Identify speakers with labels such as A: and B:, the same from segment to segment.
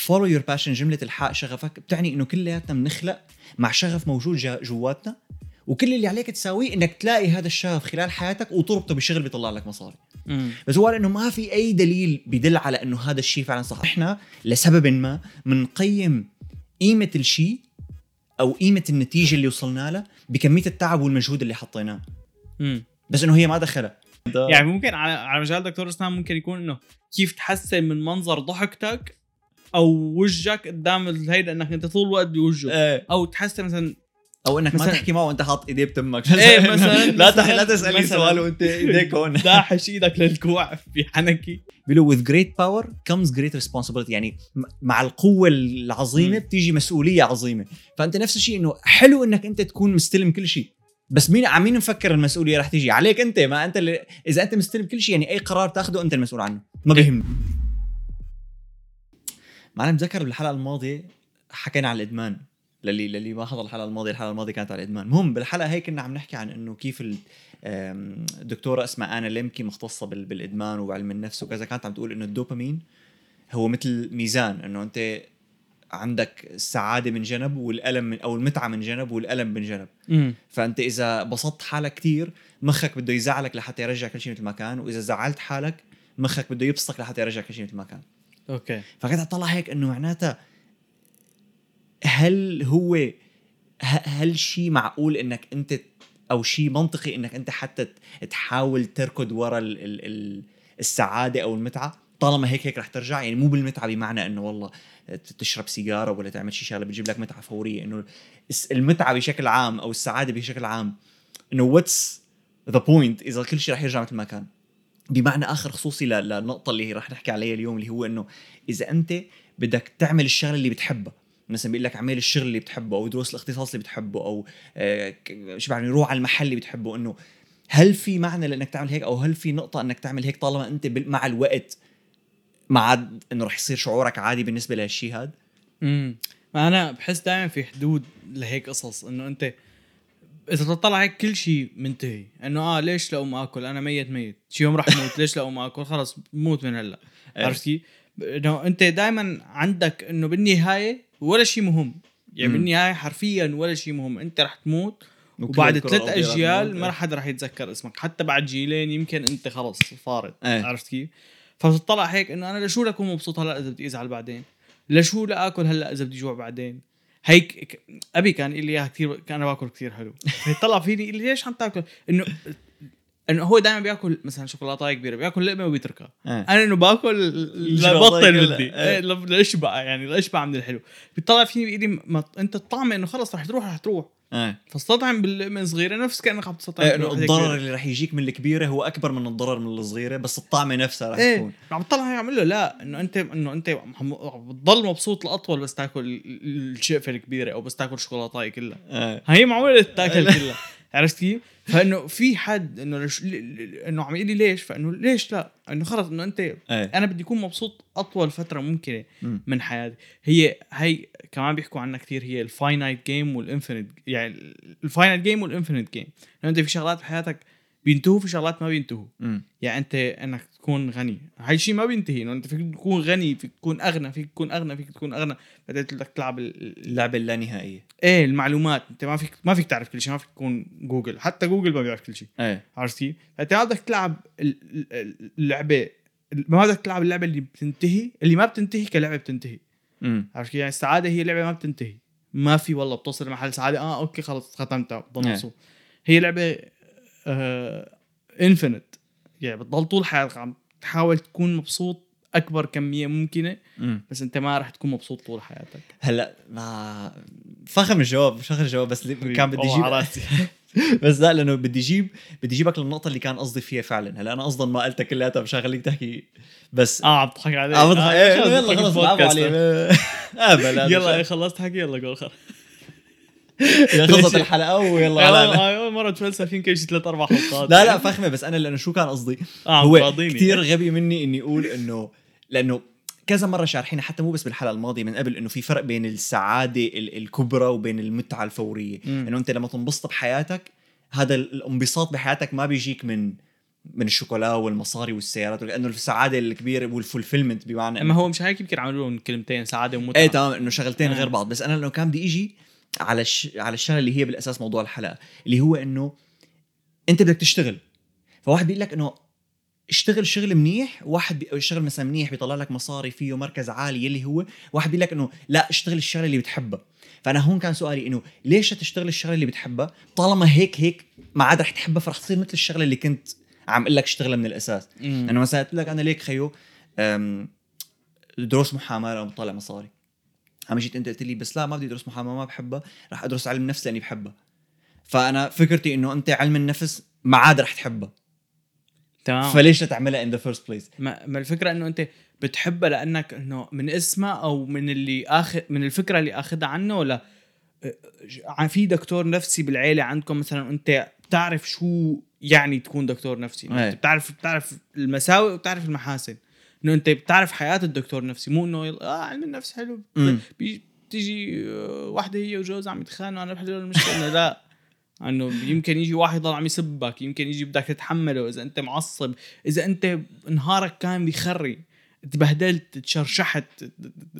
A: follow your passion جملة الحق شغفك. بتعني إنه كلياتنا بنخلق مع شغف موجود جا- جواتنا وكل اللي عليك تساويه إنك تلاقي هذا الشغف خلال حياتك وتربطه بشغل بيطلع لك مصاري.
B: مم.
A: بس هو إنه ما في أي دليل بيدل على إنه هذا الشيء فعلا صح. إحنا لسبب ما بنقيم قيمة الشيء أو قيمة النتيجة اللي وصلنا لها بكمية التعب والمجهود اللي حطيناه. بس إنه هي ما دخلها.
B: يعني ممكن على على مجال دكتور اسنان ممكن يكون إنه كيف تحسن من منظر ضحكتك أو وجهك قدام الهيدا إنك أنت طول الوقت بوجهه
A: إيه.
B: أو تحسن مثلا
A: أو إنك ما
B: مثلاً-
A: تحكي معه وأنت حاط إيديه بتمك.
B: إيه، مثلاً-
A: لا تح... لا تسالي
B: مثلاً.
A: سؤال وأنت إيديك هون.
B: داحش إيدك للكوع في حنكي.
A: بيقولوا with great power comes great responsibility. يعني مع القوة العظيمة
B: مم.
A: بتيجي مسؤولية عظيمة. فأنت نفس الشيء إنه حلو إنك أنت تكون مستلم كل شيء. بس مين عم مين مفكر المسؤولية رح تيجي؟ عليك أنت ما أنت اللي إذا أنت مستلم كل شيء يعني أي قرار تاخده أنت المسؤول عنه. ما بيهمني. معلم ذكر بالحلقة الماضية حكينا عن الإدمان للي للي ما حضر الحلقة الماضية الحلقة الماضية كانت على الإدمان. المهم بالحلقة هي كنا عم نحكي عن إنه كيف ال- آم، دكتورة اسمها آنا ليمكي مختصة بال- بالإدمان وعلم النفس وكذا كانت عم تقول إنه الدوبامين هو مثل ميزان إنه أنت عندك السعادة من جنب والألم من أو المتعة من جنب والألم من جنب.
B: امم
A: فأنت إذا بسطت حالك كتير مخك بده يزعلك لحتى يرجع كل شيء مثل ما كان وإذا زعلت حالك مخك بده يبسطك لحتى يرجع كل شيء مثل ما كان.
B: أوكي.
A: فكنت أطلع هيك إنه معناتها هل هو هل شيء معقول إنك أنت أو شيء منطقي إنك أنت حتى تحاول تركض ورا ال ال ال السعادة أو المتعة؟ طالما هيك هيك رح ترجع يعني مو بالمتعة بمعنى إنه والله تشرب سيجارة ولا تعمل شيء شغلة بتجيب لك متعة فورية. إنه المتعة بشكل عام أو السعادة بشكل عام إنه what's the point إذا كل شيء رح يرجع مثل ما كان؟ بمعنى آخر خصوصي للنقطة اللي رح نحكي عليها اليوم اللي هو إنه إذا أنت بدك تعمل الشغلة اللي بتحبها مثلا بيقول لك اعمل الشغل اللاللي بتحبه أو دروس الاختصاص اللي بتحبه أو آه، ك- شو بعرفني روح على المحل اللي بتحبه إنه هل في معنى لإنك تعمل هيك أو هل في نقطة إنك تعمل هيك طالما أنت مع الوقت مع عاد إنه رح يصير شعورك عادي بالنسبة لهالشيء هذا
B: امم ما أنا بحس دائما في حدود لهيك قصص إنه أنت إذا تطلع هيك كل شيء منتهي إنه آه ليش لاقوم آكل أنا ميت ميت شي يوم رح أموت ليش لاقوم آكل خلص بموت من
A: هلأ.
B: عرفت كيف؟ إنه أنت دائما عندك إنه بالنهاية ولا شيء مهم يعني
A: مم.
B: بالنهاية حرفيا ولا شيء مهم أنت رح تموت وبعد ثلاث
A: أجيال.
B: ما حدا رح يتذكر اسمك حتى بعد جيلين يمكن أنت خلص فارط
A: إيه.
B: عرفت كيف؟ فبتطلع هيك إنه أنا لشو اكون مبسوط هلأ إذا بدي أزعل بعدين؟ لشو لا اكل هلأ إذا بدي جوع بعدين؟ هيك أبي كان يقول لي إياها كثير كان أنا باكل كثير حلو فيطلع فيني ليش عم تأكل؟ إنه إنه هو دائما بيأكل مثلا شوكولاته كبيرة بيأكل لقمة وبيتركها.
A: إيه.
B: أنا إنه
A: بأكل
B: لبطل. بدي
A: إيه.
B: إيه، ل- لاشبع يعني لاشبع من الحلو. بيطلع فيني لي ما أنت الطعمه إنه خلص رح تروح رح تروح.
A: إيه.
B: فاستطعم باللقمة صغيره نفس كأنك عم تستطعم
A: إيه،
B: إنه
A: الضرر. اللي رح يجيك من الكبيرة هو أكبر من الضرر من الصغيرة بس الطعمه نفسها رح تكون
B: عم هيك عم له لا إنه أنت إنه أنت عم بتضل مبسوط الاطول بس تأكل ال- ال- الشقفه الكبيرة أو بس تأكل شوكولاتاية كلها.
A: إيه.
B: هي معموله تتاكل كلها. عرفت كيف؟ فإنه في حد إنه لش... إنه عم يقول لي ليش؟ فإنه ليش لا؟ إنه خلص إنه أنت
A: إيه
B: أنا بدي أكون مبسوط أطول فترة ممكنة
A: مم.
B: من حياتي هي هي كمان بيحكوا عنها كثير هي ال finite game وال infinite يعني ال finite game وال infinite game لأنه أنت في شغلات بحياتك بينتهوا في شغلات ما بينتهوا. يعني أنت إنك تكون غني. هاي الشيء ما بينتهي إنه أنت فيك تكون غني فيك تكون أغنى فيك تكون أغنى فيك تكون أغنى. بعدين بدك تلعب ال- ال-
A: اللعبة اللانهائية.
B: إيه المعلومات. أنت ما فيك ما فيك تعرف كل شيء ما فيك تكون جوجل. حتى جوجل ما بيعرف كل شيء.
A: إيه.
B: عرفت كيف؟ فأنت ما بدك تلعب ال- ال- اللعبة ما بدك تلعب اللعبة اللي بتنتهي اللي ما بتنتهي كلعبة بتنتهي. عرفت كيف؟ يعني السعادة هي لعبة ما بتنتهي. ما في والله بتوصل لمحل سعادة. آه أوكي خلص ختمتها
A: إيه.
B: مبسوط. هي لعبة آه infinite يعني بتضل طول حياتك عم تحاول تكون مبسوط أكبر كمية ممكنة
A: امم
B: بس أنت ما رح تكون مبسوط طول حياتك.
A: هلأ ما فخم الجواب فخم الجواب بس كان بدي
B: أجيب.
A: بس لا لأنه بدي أجيب بدي اجيبك للنقطة اللي كان قصدي فيها فعلا. هلأ أنا أصلا ما قلتها كلياتها مش خليك تحكي. بس
B: آه عم تضحك علي.
A: آه بضحك إيه،
B: خلص
A: يلا خلص. برافو علي آه بلا
B: يلا إيه، خلصت حكي يلا قول خلص.
A: خلصت الحلقة ويلا على
B: آه، أول مرة تفلسفين كل شيء ثلاث أربع حلقات.
A: لا لا فخمة بس أنا لأنه شو كان قصدي؟
B: آه
A: هو. كثير غبي مني إني أقول إنه لأنه كذا مرة شارحين حتى مو بس بالحلقة الماضية من قبل إنه في فرق بين السعادة ال- الكبرى وبين المتعة
B: الفورية.
A: إنه أنت لما تنبسط بحياتك هذا ال- الانبساط بحياتك ما بيجيك من من الشوكولا والمصاري والسيارات لأنه السعادة الكبيرة والفولفيلمنت بمعنى
B: أما هو مش هيك يمكن عملوا لهم كلمتين سعادة ومتعة.
A: إيه تمام إنه شغلتين
B: آه.
A: غير بعض. بس أنا لو كان بدي إجي على الش... على الشغلة اللي هي بالأساس موضوع الحلقة اللي هو إنه أنت بدك تشتغل. فواحد بيقول لك إنه اشتغل شغل منيح واحد بيشتغل مثلا منيح بيطلع لك مصاري فيه مركز عالي يلي هو واحد بيقول لك إنه لا اشتغل الشغلة اللي بتحبها. فأنا هون كان سؤالي إنه ليش تشتغل الشغلة اللي بتحبها؟ طالما هيك هيك ما عاد رح تحبها فرح تصير مثل الشغلة اللي كنت عم أقول لك اشتغلها من الأساس.
B: مم.
A: إنه مثلا قلت لك أنا ليك خيو دروس محاماة لو بطلع مصاري. عم جيت انت قلت لي بس لا ما بدي أدرس محاماة ما بحبها رح أدرس علم نفس لأني بحبها. فأنا فكرتي إنه أنت علم النفس ما عاد رح تحبها.
B: تمام.
A: فليش لا تعملها in the first place
B: ما, الفكرة إنه أنت بتحبها لأنك إنه من اسمها أو من اللي اخذ من الفكرة اللي اخذها عنه ولا؟ آه، في دكتور نفسي بالعيلة عندكم مثلا وانت بتعرف شو يعني تكون دكتور نفسي. انت بتعرف بتعرف المساوئ وبتعرف المحاسن. إنه أنت بتعرف حياة الدكتور النفسي مو إنه آه علم النفس حلو. بيجي بتيجي آه، واحدة هي وجوزها عم يتخانقوا أنا بحل المشكلة إنه لا إنه يمكن يجي واحد يضل عم يسبك يمكن يجي بدك تتحمله. إذا أنت معصب إذا أنت نهارك كان بيخري تبهدلت تشرشحت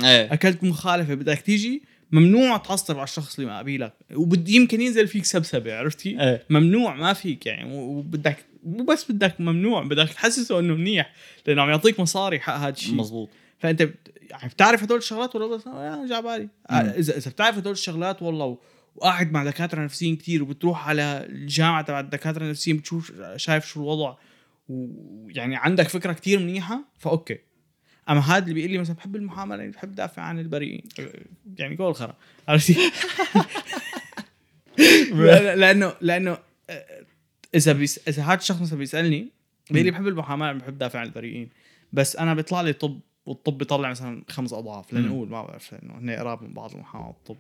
A: إيه.
B: أكلت مخالفة بدك تيجي ممنوع تعصب على الشخص اللي ما قبيلك وبد يمكن ينزل فيك سبسبة عرفتي؟
A: إيه.
B: ممنوع ما فيك يعني. وبدك مو بس بدك ممنوع بدك تحسسه إنه منيح لأنه عم يعطيك مصاري حق هذا الشيء.
A: مزبوط
B: فأنت يعني بتعرف هدول الشغلات ولا بس آه جا بالي. آه،. اذا إذا بتعرف هدول الشغلات والله وقاعد مع دكاترة نفسيين كتير وبتروح على الجامعة تبع الدكاترة النفسيين بتشوف شايف شو الوضع ويعني عندك فكرة كتير منيحة فأوكي. أما هذا اللي بيقول لي مثلا بحب المحاماه لاني بحب دافع عن البريئين يعني قول خرا. عرفتي لا- لأنه لأنه آه، إذا بيس إذا هذا الشخص مثلا بيسألني بيقول لي بحب المحاماه بحب دافع عن البريئين. بس أنا بيطلع لي طب والطب بيطلع مثلا خمس
A: أضعاف.
B: لنقول ما بعرف لأنه هن قراب من بعض المحاماه والطب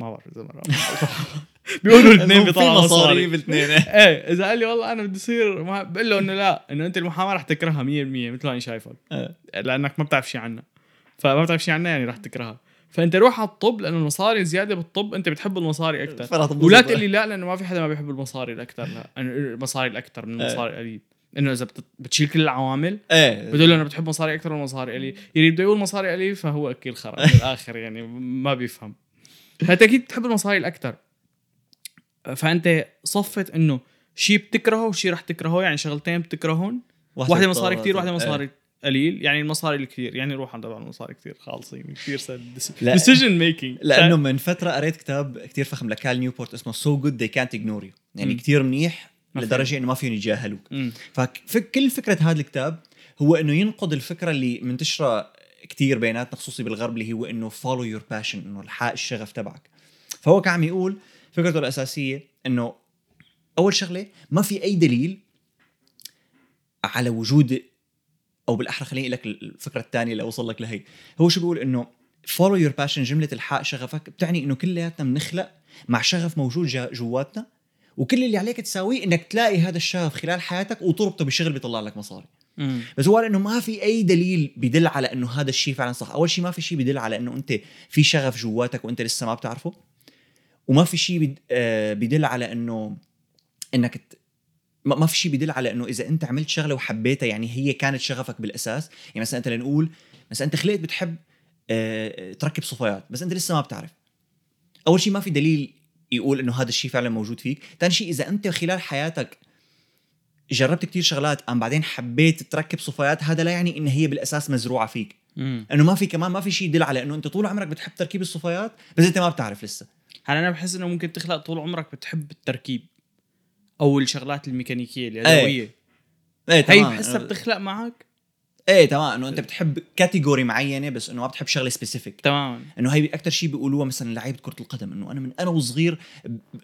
B: ما بعرف إذا. بيقولوا الاثنين بيطلعوا
A: مصاري. بالاثنين
B: إيه إذا قال لي والله أنا بدي أصير ما- بقول له إنه لا إنه أنت المحاماة رح تكرهها 100% مثل ما أنا شايفك
A: إيه.
B: لأنك ما بتعرف شيء عنها. فما بتعرف شيء عنها يعني رح تكرهها. فانت روح على الطب لأنه المصاري زيادة بالطب أنت بتحب المصاري
A: أكثر.
B: ولا تقول لي لا لأنه ما في حدا ما بيحب المصاري الاكثر لا. أنا- المصاري الاكثر من
A: إيه.
B: المصاري القليل. إنه إذا بت- بتشيل كل العوامل
A: إيه.
B: بتقول له أنا بتحب مصاري أكثر ولا مصاري قليل. اللي بده يقول مصاري قليل فهو أكيل خرا. بالاخر يعني ما بيفهم. فأنت أكيد بتحب المصاري الاكثر فأنت صفت إنه شيء بتكرهه وشيء رح تكرهه يعني شغلتين بتكرهون. واحدة مصاري كثير واحدة مصاري قليل يعني المصاري الكثير يعني روح عند المصاري كثير خالصين كثير. decision making
A: لأنه من فترة قريت كتاب كتير فخم لكال نيوبورت اسمه سو جود ذي كانت اجنور يو يعني
B: مم.
A: كتير منيح. لدرجة إنه ما فيهم يتجاهلوك فكل فكرة هذا الكتاب هو إنه ينقض الفكرة اللي منتشرة كتير بيناتنا خصوصي بالغرب اللي هو إنه follow your passion إنه الحق الشغف تبعك فهو كان عم يقول فكرته الأساسية إنه أول شغلة ما في أي دليل على وجود أو بالأحرى خليني لك الفكرة الثانية اللي أوصل لك لهي هو شو بيقول؟ إنه follow your passion جملة الحق شغفك بتعني إنه كلياتنا بنخلق مع شغف موجود جواتنا وكل اللي عليك تساويه إنك تلاقي هذا الشغف خلال حياتك وتربطه بشغل بيطلع لك مصاري. بس هو قال إنه ما في أي دليل بيدل على إنه هذا الشيء فعلا صح. أول شيء ما في شيء بيدل على إنه أنت في شغف جواتك وأنت لسه ما بتعرفه وما في شيء بيد- آه، على إنه إنك ما ما في شيء بيدل على إنه إذا أنت عملت شغلة وحبيتها يعني هي كانت شغفك بالأساس. يعني مثلا أنت لنقول مثلا أنت خلقت بتحب آه، تركب صفايات بس أنت لسه ما بتعرف. أول شيء ما في دليل يقول إنه هذا الشيء فعلا موجود فيك. ثاني شيء إذا أنت خلال حياتك جربت كتير شغلات أم بعدين حبيت تركب صفايات هذا لا يعني إن هي بالأساس مزروعة فيك. إنه ما في كمان ما في شيء يدل على إنه أنت طول عمرك بتحب تركيب الصفايات بس أنت ما بتعرف لسه.
B: هلا أنا بحس إنه ممكن تخلق طول عمرك بتحب التركيب؟ أو الشغلات الميكانيكية
A: إيه،
B: اليدوية.
A: إيه.
B: هي
A: تمام.
B: بحسها بتخلق معك؟
A: إيه تمام. إنه أنت بتحب category معينة بس إنه ما بتحب شغلة specific
B: تماما
A: إنه هي أكثر شيء بيقولوها مثلا لعيبة كرة القدم إنه أنا من أنا وصغير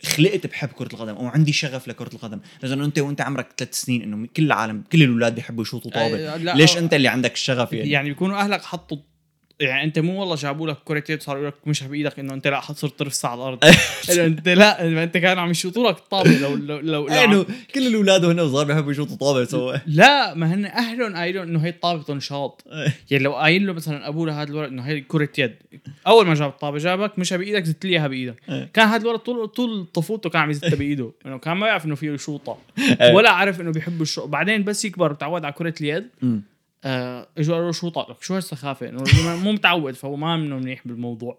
A: خلقت بحب كرة القدم أو عندي شغف لكرة القدم. لأنه أنت وأنت عمرك ثلاث سنين إنه كل العالم كل الأولاد بيحبوا يشوطوا
B: طابة. لا،
A: ليش أنت اللي عندك الشغف يعني,
B: يعني بيكونوا أهلك حطوا يعني انت مو والله جابوا لك كره يد صار لك مش بإيدك إنه أنت لا صرت ترفس على الأرض. إنه أنت لا أنت كانوا عم يشوطوا لك الطابه لو لو لو, لو إنه
A: كل الأولاد وهن صغار بيحبوا يشوطوا طابة سوا.
B: لا ما هن أهلهم قايلين إنه هي الطابة نشاط يعني لو قايل له مثلا أبوه لهذا الولد إنه هي كره يد أول ما جاب الطابة جابك مش بإيدك زدت لي إياها بإيدك.
A: إيه.
B: كان هذا الولد طول طول طفولته كان عم يزتها بإيده. إنه كان ما يعرف إنه فيه يشوطها
A: إيه.
B: ولا عارف إنه بيحب الشوط بعدين بس يكبر وتعود على كره اليد اجوا قالوا له شو لك شو هالسخافة؟ إنه مو متعود فهو ما منه منيح بالموضوع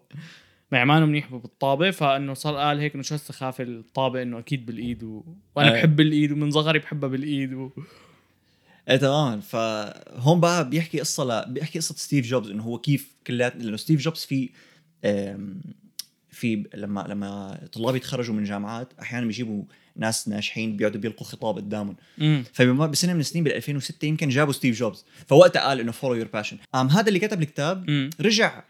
B: يعني ما منه منيح بالطابه فإنه صار قال هيك إنه شو هالسخافة؟ الطابة إنه أكيد بالإيد و... وأنا
A: إيه.
B: بحب الإيد ومن صغري بحبها بالإيد و...
A: إيه تماما فهون بقى بيحكي قصة لا بيحكي قصة ستيف جوبز إنه هو كيف كليات لأنه ستيف جوبز في في لما لما طلاب يتخرجوا من جامعات أحيانا بيجيبوا ناس ناجحين بيقعدوا بيلقوا خطاب قدامهم.
B: مم.
A: فبسنه من السنين بال 2006 يمكن جابوا ستيف جوبز. فوقتها قال إنه follow your passion أم هذا اللي كتب الكتاب
B: مم.
A: رجع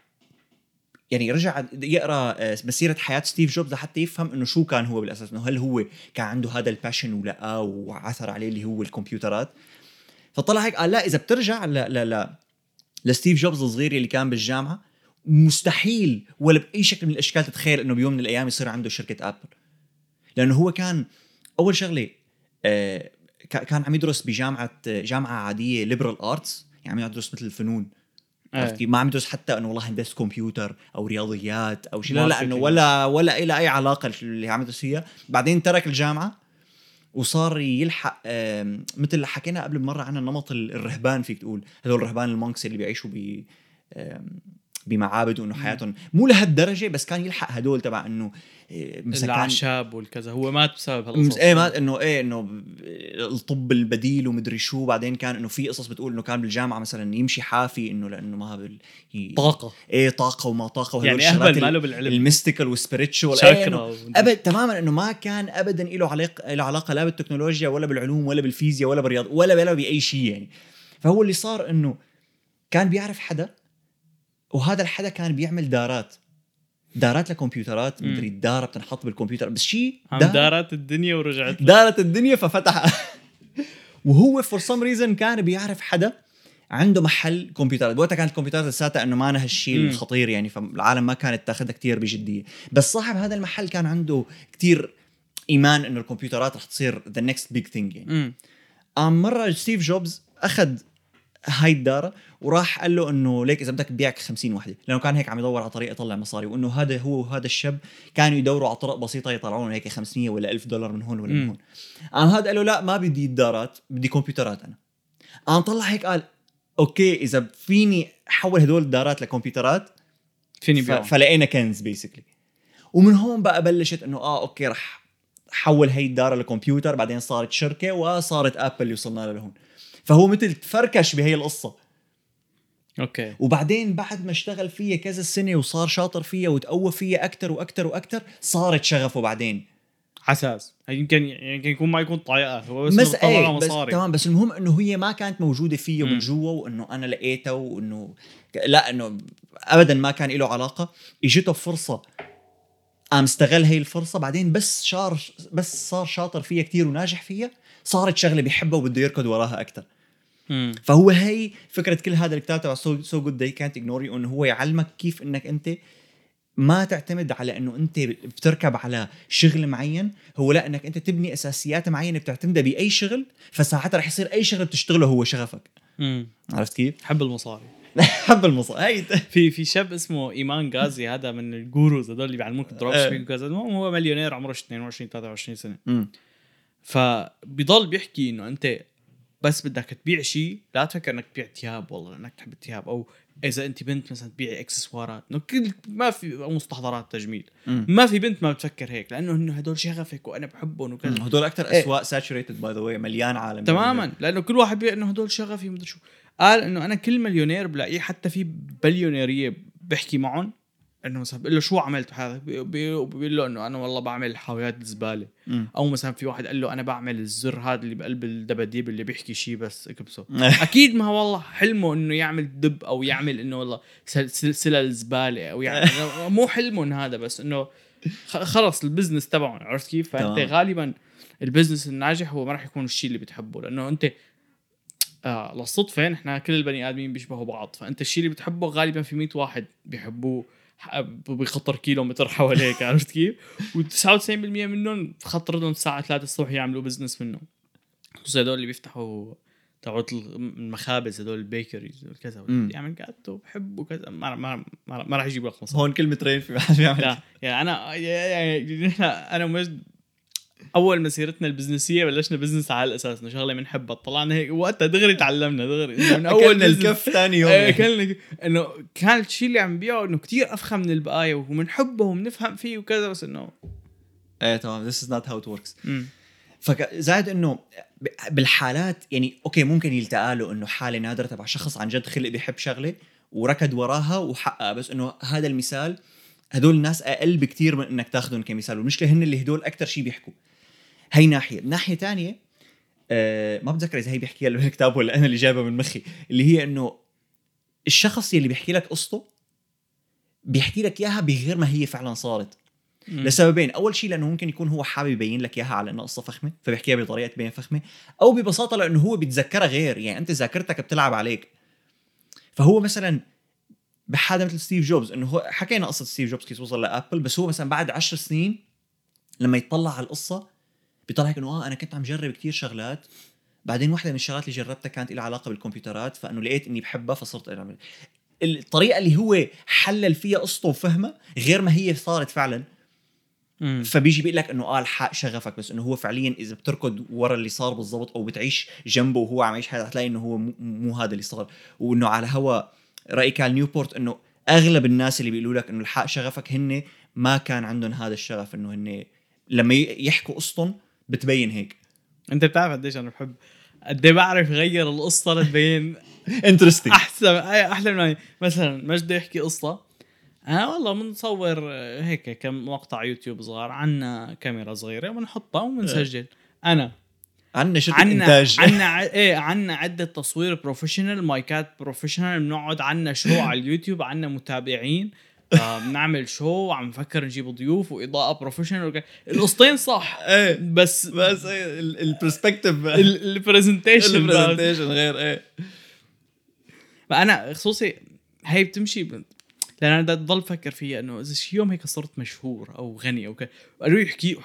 A: يعني رجع يقرأ آه، مسيرة حياة ستيف جوبز لحتى يفهم إنه شو كان هو بالأساس إنه هل هو كان عنده هذا ال passion ولقاه وعثر عليه اللي هو الكمبيوترات. فطلع هيك قال لا إذا بترجع ل ل ل لستيف جوبز الصغير اللي كان بالجامعة مستحيل ولا بأي شكل من الأشكال تتخيل إنه بيوم من الأيام يصير عنده شركة ابل لأنه هو كان أول شغلة آه، كا- كان عم يدرس بجامعة جامعة عادية liberal arts يعني عم يدرس مثل الفنون عرفت. كيف؟ ما عم يدرس حتى إنه والله هندسه كمبيوتر أو رياضيات أو شيء لا لا
B: إنه.
A: ولا ولا إلى أي علاقة اللي عم يدرس فيها بعدين ترك الجامعة وصار يلحق مثل حكينا قبل بمرة عن نمط ال- الرهبان فيك تقول هذول الرهبان المونكس اللي بيعيشوا ب بمعابد وانه حياتهم مو لهالدرجة بس كان يلحق هدول تبع إنه مثلا كان
B: الأعشاب والكذا. هو مات بسبب هالقصص
A: إيه ما إنه إيه إنه ب- الطب البديل ومدري شو. بعدين كان إنه في قصص بتقول إنه كان بالجامعة مثلا يمشي حافي إنه لأنه ما بال... ي-
B: طاقة.
A: إيه طاقة وما طاقة. وهدول
B: يعني أهبل
A: ال-
B: ماله بالعلم.
A: ال
B: mystical
A: إيه إنه ابد تماما إنه ما كان ابدا له علاقه له علاقة لا بالتكنولوجيا ولا بالعلوم ولا بالفيزياء ولا بالرياضه ولا ولا بأي شيء يعني. فهو اللي صار إنه كان بيعرف حدا وهذا الحدا كان بيعمل دارات دارات لكمبيوترات. مدري الداره بتنحط بالكمبيوتر بس شيء دار-
B: دارت الدنيا ورجعت له.
A: دارت الدنيا ففتح وهو for some reason كان بيعرف حدا عنده محل كمبيوترات وقتها كانت الكمبيوترات لساتها إنه ما هالشيء
B: مم.
A: الخطير يعني فالعالم ما كانت تاخذها كتير بجدية بس صاحب هذا المحل كان عنده كتير إيمان إنه الكمبيوترات رح تصير the next big thing يعني
B: مم.
A: قام مرة ستيف جوبز أخذ هاي الداره وراح قال له إنه ليك إذا بدك ببيعك 50 وحدة. لأنه كان هيك عم يدور على طريقة يطلع مصاري وإنه هذا هو وهذا الشاب كانوا يدوروا على طرق بسيطة يطلعوا لهم هيك 500 ولا 1000 دولار من هون ولا من. هون. قام هذا قال له لا ما بدي الدارات بدي كمبيوترات أنا. قام طلع هيك قال أوكي إذا فيني أحول هدول الدارات لكمبيوترات
B: فيني
A: ف...
B: بيعهم
A: فلقينا كنز basically ومن هون بقى بلشت إنه آه أوكي رح حول هي الدارة لكمبيوتر بعدين صارت شركة وصارت ابل اللي وصلنا لهون. فهو مثل تفركش بهي القصة.
B: أوكي.
A: وبعدين بعد ما اشتغل فيها كذا سنة وصار شاطر فيها وتقوى فيها أكثر وأكثر وأكثر صارت شغفه بعدين.
B: حساس هي يمكن يمكن يكون ما يكون طايقة. هو بس,
A: بس
B: إيه
A: بس تمام بس المهم إنه هي ما كانت موجودة فيه. من جوا وإنه أنا لقيتها وإنه لا إنه ابدا ما كان له علاقة. إجته فرصة. قام استغل هي الفرصة بعدين بس صار بس صار شاطر فيها كتير وناجح فيها صارت شغلة بيحبها وبده يركض وراها
B: أكثر.
A: فهو هي فكرة كل هذا الكتاب تبع سو سو جود داي كانت اجنوري إنه هو يعلمك كيف إنك أنت ما تعتمد على إنه أنت بتركب على شغل معين هو لا إنك أنت تبني أساسيات معينة بتعتمدها بأي شغل فساعتها رح يصير أي شغل بتشتغله هو شغفك
B: مم.
A: عرفت كيف
B: حب المصاري
A: حب المصاري
B: في في شاب اسمه إيمان غازي هذا من ال gurus هذول اللي بيعلموك ال drop
A: إيه.
B: shipping وكذا المهم هو مليونير عمره 22 23 سنة
A: مم.
B: فبيضل بيحكي إنه أنت بس بدك تبيع شيء لا تفكر إنك تبيع ثياب والله إنك تحب الثياب أو إذا أنت بنت مثلا تبيعي إكسسوارات إنه كل ما في مستحضرات تجميل
A: مم.
B: ما في بنت ما بتفكر هيك لأنه إنه هدول شغفك وأنا بحبهم وكذا.
A: هدول أكثر
B: إيه.
A: أسواق saturated by the way مليان عالم
B: تماما لأنه كل واحد بيقول إنه هدول شغفي ومدري شو قال إنه أنا كل مليونير بلاقيه حتى في بليونيرية بحكي معهم إنه مثلا بقول له شو عملت هذا بي- بي- بيقول له إنه أنا والله بعمل حاويات الزباله
A: مم.
B: أو مثلا في واحد قال له أنا بعمل الزر هذا اللي بقلب الدباديب اللي بيحكي شيء بس اكبسه أكيد ما والله حلمه إنه يعمل دب أو يعمل إنه والله سل- سلسلة زبالة أو يعني مو حلمهم هذا بس إنه خلص ال business تبعهم عرفت كيف؟
A: فأنت.
B: غالبا ال business الناجح هو ما راح يكون الشيء اللي بتحبه لأنه أنت آه للصدفة نحن كل البني آدمين بيشبهوا بعض فأنت الشيء اللي بتحبه غالبا في 100 واحد بيحبوه بقطر كيلو متر حواليك عرفت كيف؟ و99% منهم خطر لهم الساعة 3 الصبح يعملوا business منه خصوصا هدول اللي بيفتحوا تبعت المخابز هدول ال bakeries
A: كذا.
B: يعمل جاتو بحب وكذا. ما ما ما, ما راح يجيب لك مصاري.
A: هون كلمة رين في واحد بيعمل
B: لا يعني أنا يعني نحن أنا ومجد أول مسيرتنا البزنسية بلشنا business على الأساس إنه شغلة بنحبها طلعنا هيك وقتها دغري تعلمنا دغري. من أول
A: الكف ثاني يوم. يعني.
B: كان إنه كان الشيء اللي عم بيعه إنه كتير أفخم من البقايا وبنحبه وبنفهم فيه وكذا بس إنه
A: إيه تمام. Is not how it works.
B: مم.
A: فزائد إنه بالحالات يعني أوكي ممكن يلتقى له إنه حالة نادرة تبع شخص عن جد خلق بيحب شغلة وركض وراها وحققها. بس إنه هذا المثال هدول الناس أقل بكتير من إنك تاخذهم كمثال. والمشكلة هن اللي هدول أكثر شيء بيحكوا. هي ناحية. ناحيه ثانية آه ما بتذكر إذا هي بيحكيها له بالكتاب ولا أنا اللي جايبها من مخي اللي هي إنه الشخص يلي بيحكي لك قصته بيحكي لك إياها بغير ما هي فعلا صارت.
B: مم.
A: لسببين أول شيء لأنه ممكن يكون هو حابب يبين لك إياها على انها قصة فخمة فبيحكيها بطريقة تبين فخمة أو ببساطة لأنه هو بيتذكرها غير يعني أنت ذاكرتك بتلعب عليك. فهو مثلا بحدا مثل ستيف جوبز إنه هو حكينا قصة ستيف جوبز كيف وصل لأبل بس هو مثلا بعد عشر سنين لما يطلع على القصة بيطلع هيك إنه آه أنا كنت عم جرب كتير شغلات. بعدين واحدة من الشغلات اللي جربتها كانت لها علاقة بالكمبيوترات فإنه لقيت إني بحبها فصرت اعمل الطريقة اللي هو حلل فيها قصته وفهمها غير ما هي صارت فعلا.
B: مم.
A: فبيجي بيقول لك إنه آه الحق شغفك بس إنه هو فعليا إذا بتركض ورا اللي صار بالضبط أو بتعيش جنبه وهو عم يعيش حياته حتلاقي إنه هو مو, هذا اللي صار. وإنه على هوا رأي كان نيوبورت إنه أغلب الناس اللي بيقولوا لك إنه الحق شغفك هن ما كان عندهم هذا الشغف إنه هن لما يحكوا قصتهم بتبين هيك.
B: انت بتعرف قديش أنا بحب قد إيه بعرف غير القصة لتبين
A: interesting
B: احسن أحلى من مثلا مجد يحكي قصة. أنا والله بنصور آه، هيك كم مقطع يوتيوب صغار عنا كاميرا صغيرة بنحطها وبنسجل أنا.
A: عندنا شركة
B: عنا
A: إنتاج.
B: عنا إيه عنا عدة تصوير professional مايكات professional بنقعد عنا شو على اليوتيوب عنا متابعين. بنعمل شو عم نفكر نجيب ضيوف وإضاءة professional القصتين صح
A: إيه
B: بس
A: بس ال
B: perspective ال presentation
A: غير إيه.
B: فانا خصوصي هي بتمشي. لأن أنا بدي ضل أفكر فيها إنه إذا شي يوم هيك صرت مشهور أو غني أو كذا قالوا لي احكي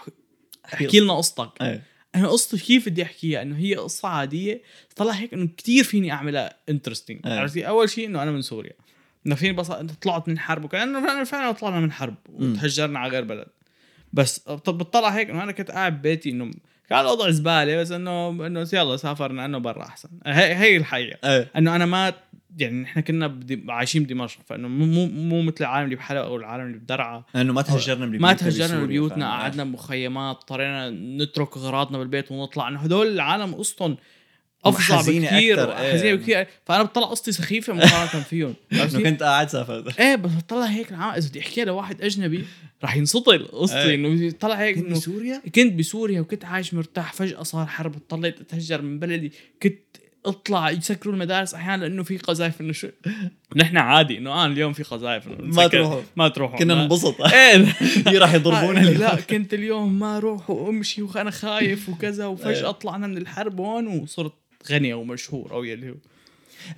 B: احكي لنا قصتك.
A: إيه.
B: أنا قصتي كيف بدي أحكيها؟ إنه هي قصة عادية طلع هيك إنه كتير فيني أعملها interesting
A: إيه.
B: عرفتي؟ أول شيء إنه أنا من سوريا. إنه فيني بس طلعت من حرب وكان إنه فعلا طلعنا من حرب وتهجرنا على غير بلد. بس طب بتطلع هيك إنه أنا كنت قاعد ببيتي إنه كان الوضع زبالة بس انه إنه يلا سافرنا إنه برا أحسن. هي هي الحقيقة.
A: إيه.
B: إنه أنا ما يعني نحن كنا بدي عايشين بدمشق فإنه مو مو مثل العالم اللي بحلب أو العالم اللي بدرعا
A: إنه ما تهجرنا من
B: ما
A: بيوتنا
B: تهجرنا ببيوتنا
A: فاهم؟
B: قعدنا بمخيمات اضطرينا نترك اغراضنا بالبيت ونطلع. إنه هدول العالم قصتهم
A: أفظع
B: بكثير
A: أكتر، إيه.
B: حزينه بكثير فأنا بطلع قصتي سخيفة مقارنه فيهم إنه؟
A: كنت قاعد سافرت
B: إيه بس بطلع هيك إذا بدي أحكيها لواحد أجنبي رح ينسطل قصتي
A: إيه.
B: إنه طلع هيك
A: كنت بسوريا
B: كنت بسوريا وكنت عايش مرتاح فجأة صار حرب اضطريت أتهجر من بلدي كنت أطلع يسكروا المدارس أحيانا لأنه في قذائف إنه شو نحن عادي إنه آه اليوم في قذائف
A: ما تروحوا.
B: ما تروحوا
A: كنا ننبسط
B: إيه
A: هي راح يضربونا
B: لا. كنت اليوم ما أروح وأمشي وأنا خايف وكذا وفجأة
A: إيه.
B: طلعنا من الحرب هون وصرت غني أو مشهور أو يلي هو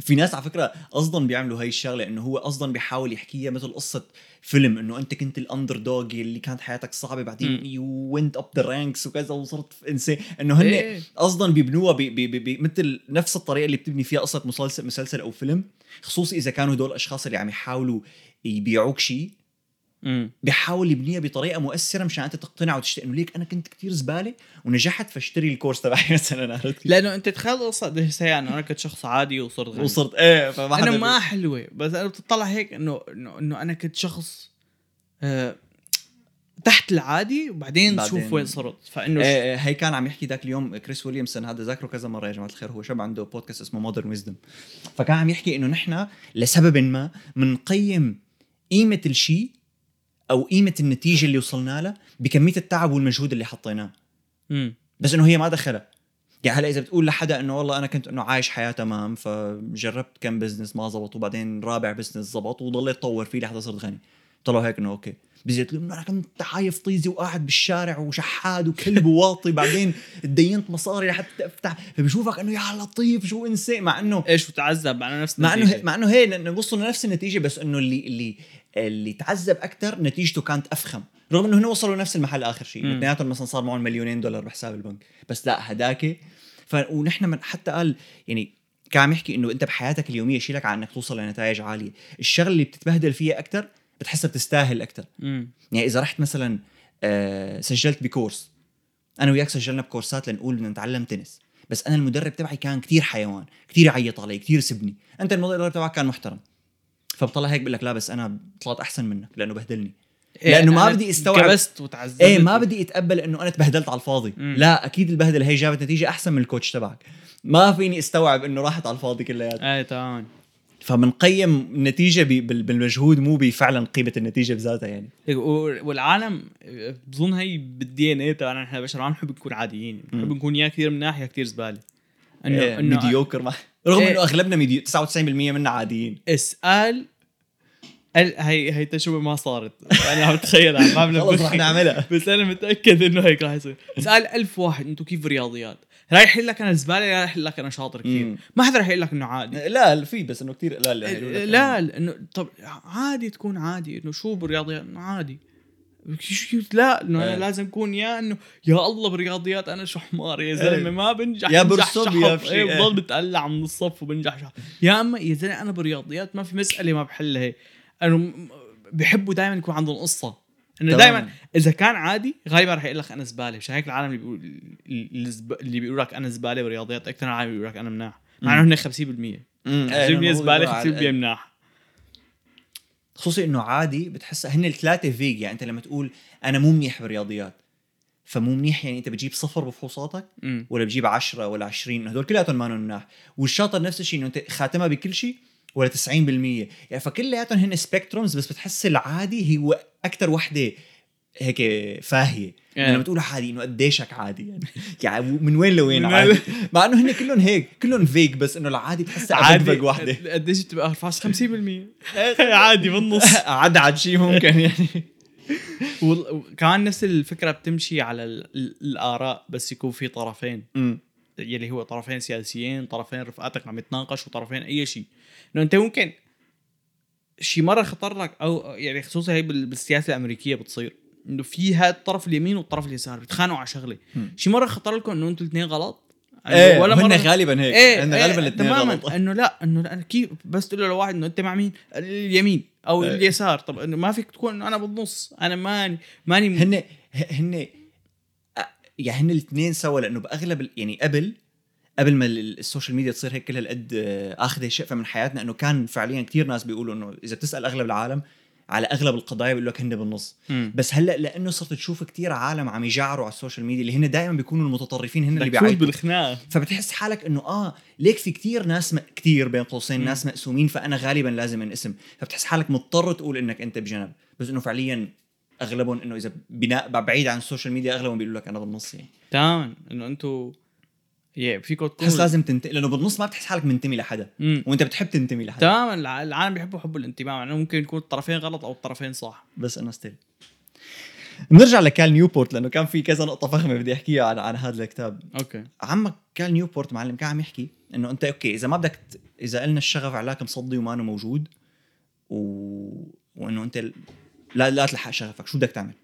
A: في ناس على فكرة قصدا بيعملوا هاي الشغلة إنه هو قصدا بيحاول يحكيها مثل قصة فيلم إنه أنت كنت ال underdog اللي كانت حياتك صعبة بعدين. you went up the ranks وكذا وصرت إنسان إنه هن
B: إيه.
A: قصدا بيبنوها بي بي بي بي مثل نفس الطريقة اللي بتبني فيها قصة مسلسل مسلسل أو فيلم خصوصي إذا كانوا هدول الأشخاص اللي عم يحاولوا يبيعوك شيء بيحاول يبنيها بطريقة مؤثرة مشان أنت تقتنع وتشتري. إنه ليك أنا كنت كتير زبالة ونجحت فاشتري الكورس تبعي مثلا عرفت؟
B: لأنه أنت تخيل قديش سيئة انه أنا كنت شخص عادي وصرت غني.
A: وصرت إيه فما أنا
B: ما حلوة بس أنا بتطلع هيك إنه إنه أنا كنت شخص آه تحت العادي وبعدين
A: بعدين-
B: شوف وين صرت. فإنه
A: إيه إيه، هي كان عم يحكي ذاك اليوم كريس ويليامسون هذا ذاكره كذا مرة يا جماعة الخير هو شاب عنده بودكاست اسمه مودرن ويزدم فكان عم يحكي إنه نحن لسبب ما بنقيم قيمة الشيء أو قيمة النتيجة اللي وصلنا لها بكمية التعب والمجهود اللي حطيناه.
B: مم.
A: بس إنه هي ما دخلها يعني هلا إذا بتقول لحدا إنه والله أنا كنت إنه عايش حياة تمام فجربت كم business ما زبط وبعدين رابع business زبط وضليت طور فيه لحتى صرت غني. طلعوا هيك إنه okay. بزيت أنا كنت عايف طيزي وقاعد بالشارع وشحاد وكلب وواطي بعدين تدينت مصاري لحتى افتح فبشوفك إنه يا لطيف شو إنسان مع إنه
B: إيش وتعذب مع نفس
A: مع إنه مع إنه هي لأنه وصلوا لنفس النتيجة بس إنه اللي اللي اللي تعذب أكثر نتيجته كانت أفخم. رغم إنه هن وصلوا لنفس المحل آخر شيء. اثنيناتهم مثلا صار معهم مليونين دولار بحساب البنك. بس لا هداك. ف ونحن من حتى قال يعني كان عم يحكي إنه أنت بحياتك اليومية شيلك على إنك توصل لنتائج عالية. الشغلة اللي بتتبهدل فيها أكثر بتحسها بتستاهل
B: أكثر.
A: يعني إذا رحت مثلا آه، سجلت بكورس أنا وياك سجلنا بكورسات لنقول بدنا نتعلم تنس. بس أنا المدرب تبعي كان كتير حيوان كتير يعيط علي كتير سبني أنت المدرب تبعك كان محترم. فبطلع هيك بقول لك لا بس أنا طلعت أحسن منك لأنه بهدلني. لأنه ما
B: أنا
A: بدي استوعب-
B: كبست وتعذبت.
A: إيه ما بدي أتقبل إنه أنا تبهدلت على الفاضي.
B: مم.
A: لا أكيد البهدلة هي جابت نتيجة أحسن من الكوتش تبعك. ما فيني استوعب إنه راحت على الفاضي كلياتها
B: إيه تماما
A: فبنقيم النتيجه بالمجهود مو بفعلا قيمة النتيجة بذاتها يعني.
B: والعالم بظن هي بال DNA تبعنا نحن البشر ما بنحب نكون عاديين بنحب. نكون يا كثير مناح يا كثير زبالة.
A: انه
B: انه إنه
A: mediocre ما رغم
B: إيه.
A: إنه أغلبنا medio 99% منا عاديين.
B: اسأل ال- هي هي تجربة ما صارت. أنا عم بتخيلها ما
A: خلص رح نعملها.
B: بس أنا متأكد إنه هيك راح يصير. اسأل ألف واحد أنتم كيف رياضيات؟ رايح يقول لك أنا زباله رايح يقول لك أنا شاطر كثير
A: مم.
B: ما حدا راح يقول لك إنه عادي
A: لا في بس إنه كثير لا لا
B: لا لأنه طب عادي تكون عادي إنه شو بالرياضيات إنه عادي لا إنه أنا
A: إيه.
B: لازم أكون يا إنه يا الله بالرياضيات أنا شو حمار يا زلمة
A: إيه.
B: ما بنجح
A: يا
B: شحط.
A: يا بشي.
B: إيه
A: إيه.
B: بضل بتقلع من الصف وبنجح شحط. يا أما يا زلمة أنا بالرياضيات ما في مسألة ما بحلها انه بحبوا دائما يكون عندهم قصة
A: إنه.
B: دائما إذا كان عادي غالبا رح يقول لك أنا زباله مشان هيك العالم اللي بيقول اللي الزب- اللي بيقول لك أنا زباله بالرياضيات أكثر من العالم بيقول لك أنا مناح. مع إنه هن 50% 50% زباله 50% مناح.
A: خصوصي إنه عادي بتحسها هن الثلاثة فيج يعني أنت لما تقول أنا مو منيح بالرياضيات فمو منيح يعني أنت بتجيب صفر بفحوصاتك. ولا بتجيب 10 ولا 20 هدول كلياتهم ما مناح. والشاطر نفس الشيء إنه أنت خاتمها بكل شيء ولا 90% يعني فكلياتهم هن spectrums بس بتحس العادي هو أكثر وحدة هيك فاهية. يعني لما تقول عادي إنه قديشك عادي يعني يعني من وين لوين؟ عادي. مع إنه هن كلهم هيك كلهم فيك بس إنه العادي بتحسها
B: عادي.
A: وحدة.
B: قديش بتبقى ارفع 50% عادي بالنص.
A: عد عد شيء ممكن يعني.
B: وكمان نفس الفكرة بتمشي على ال- ال- الآراء بس يكون في طرفين. يلي هو طرفين سياسيين طرفين رفقاتك عم يتناقشوا طرفين أي شيء انه أنت ممكن شي مرة خطر لك أو يعني خصوصا هي بال- بالسياسة الأمريكية بتصير. إنه في هذا الطرف اليمين والطرف اليسار بيتخانقوا على
A: شغلة.
B: شي مرة خطر لكم إنه أنتم الاثنين غلط؟
A: إيه
B: ولا مره
A: غالبا هيك.
B: إيه
A: عندنا
B: إيه
A: غالبا الاثنين
B: تماما.
A: غلط.
B: إنه لا إنه أنا كيف بس تقول له لواحد إنه أنت مع مين؟ اليمين أو
A: إيه.
B: اليسار. طب إنه ما فيك تكون إنه أنا بالنص أنا ماني ماني
A: هن هن يعني هن الاثنين سوا لأنه بأغلب يعني قبل قبل ما ال- السوشيال ميديا تصير هيك كل هالقد آه، اخذه شقفة من حياتنا إنه كان فعليا كثير ناس بيقولوا إنه إذا بتسأل أغلب العالم على أغلب القضايا بيقول لك هن بالنص.
B: مم.
A: بس هلأ لأنه صرت تشوف كثير عالم عم يجعروا على السوشيال ميديا اللي هن دائما بيكونوا المتطرفين هن اللي بيعيطوا.
B: بالخناقه
A: فبتحس حالك إنه آه ليك في كتير ناس م... كتير بين قوسين. ناس مقسومين فأنا غالبا لازم انقسم. فبتحس حالك مضطر تقول إنك أنت بجنب. بس إنه فعليا أغلبهم إنه إذا بناء بعيد عن السوشيال ميديا أغلبهم بيقولوا لك أنا بالنص يعني.
B: تماما. إنه أنتم يا فيكم
A: بتحس
B: تكونوا
A: لازم تنتمي لأنه بالنص ما بتحس حالك منتمي لحدا
B: مم.
A: وأنت بتحب تنتمي لحدا.
B: تماما الع- العالم بيحبوا حب الانتماء مع إنه ممكن يكون الطرفين غلط أو الطرفين صح.
A: بس انه still بنرجع لكال نيوبورت لأنه كان في كذا نقطة فخمة بدي أحكيها عن عن هذا الكتاب.
B: okay.
A: عمك كال نيوبورت معلم كان عم يحكي إنه أنت okay إذا ما بدك ت... إذا قلنا الشغف علاك مصدي وما موجود و... وإنه أنت ال- لا لا تلحق شغفك شو بدك تعمل؟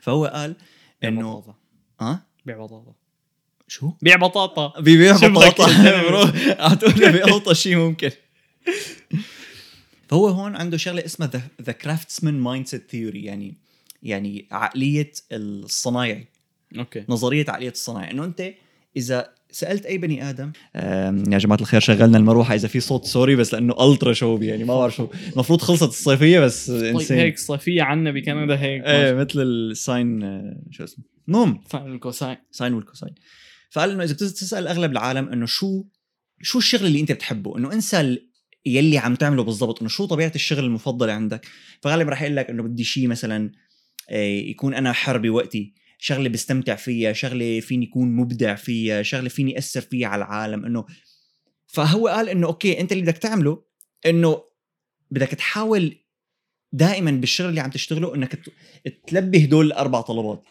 A: فهو قال إنه
B: بطاطا.
A: آه؟
B: بيع بطاطا.
A: شو؟
B: بيع بطاطا.
A: بيبيع بطاطا؟ bro. اعطونا بأوطى شيء ممكن. فهو هون عنده شغلة اسمها the craftsman mindset theory يعني يعني عقلية الصنايعي.
B: okay.
A: نظرية عقلية الصناعه إنه أنت إذا سألت أي بني آدم يا جماعة الخير شغلنا المروحة إذا في صوت سوري بس لأنه ultra شوب يعني ما بعرف شو. المفروض خلصت الصيفية بس
B: طيب
A: إنسان.
B: هيك صيفية عنا بكندا هيك.
A: إيه مثل ال sine آه، شو اسمه. المهم.
B: فاهم ال
A: cosine. sine وال cosine. فقال إنه إذا بتسال أغلب العالم إنه شو شو الشغل اللي أنت بتحبه؟ إنه انسى يلي عم تعمله بالضبط إنه شو طبيعة الشغل المفضلة عندك؟ فغالبا رح يقول لك إنه بدي شيء مثلا آه، يكون أنا حر بوقتي شغلة بستمتع فيها شغلة فيني يكون مبدع فيها شغلة فيني أثر فيها على العالم إنه فهو قال إنه أوكي أنت اللي بدك تعمله إنه بدك تحاول دائما بالشغل اللي عم تشتغله إنك تلبي هدول الأربع طلبات.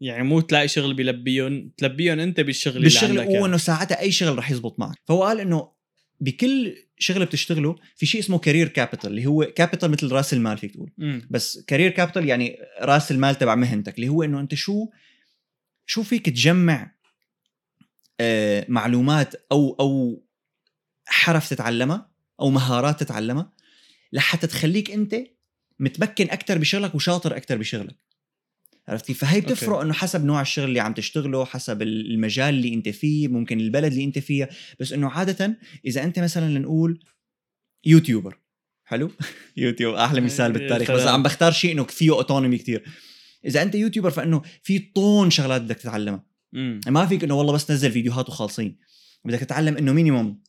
B: يعني مو تلاقي شغل بيلبيهم تلبيهم انت بالشغل
A: بالشغل
B: اللي عندك
A: وانه ساعتها أي شغل رح يزبط معك. فهو قال إنه بكل شغل بتشتغله في شيء اسمه career capital اللي هو capital مثل رأس المال فيك تقول.
B: مم.
A: بس career capital يعني رأس المال تبع مهنتك اللي هو إنه أنت شو شو فيك تجمع آه معلومات أو أو حرف تتعلمها أو مهارات تتعلمها لحتى تخليك أنت متمكن أكثر بشغلك وشاطر أكثر بشغلك. عرفت كيف؟ فهي
B: okay.
A: بتفرق إنه حسب نوع الشغل اللي عم تشتغله حسب المجال اللي أنت فيه ممكن البلد اللي أنت فيها بس إنه عادة إذا أنت مثلا لنقول YouTuber حلو يوتيوب أحلى مثال
B: يا
A: بالتاريخ بس. عم بختار شيء إنه فيه autonomy كتير إذا أنت YouTuber فإنه في طن شغلات بدك تتعلمها
B: مم.
A: ما فيك إنه والله بس نزل فيديوهات وخالصين بدك تتعلم إنه minimum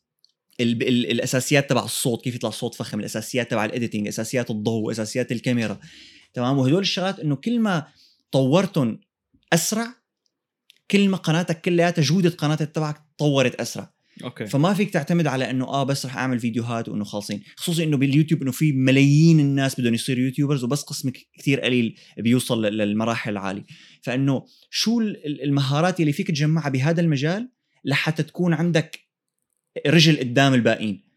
A: ال ال الأساسيات تبع الصوت كيف يطلع الصوت فخم الأساسيات تبع ال editing أساسيات الضوء أساسيات الكاميرا تمام وهدول الشغلات إنه كل ما طورتهم أسرع؟ كل ما قناتك كلياتها جوده قناتك تبعك تطورت أسرع.
B: okay.
A: فما فيك تعتمد على إنه آه بس رح أعمل فيديوهات وإنه خالصين. خصوصي إنه باليوتيوب إنه في ملايين الناس بدهم يصيروا YouTubers وبس قسم ك- كتير قليل بيوصل لل- للمراحل العالية. فإنه شو ال- ال- المهارات اللي فيك تجمعها بهذا المجال لحتى تكون عندك رجل قدام الباقيين؟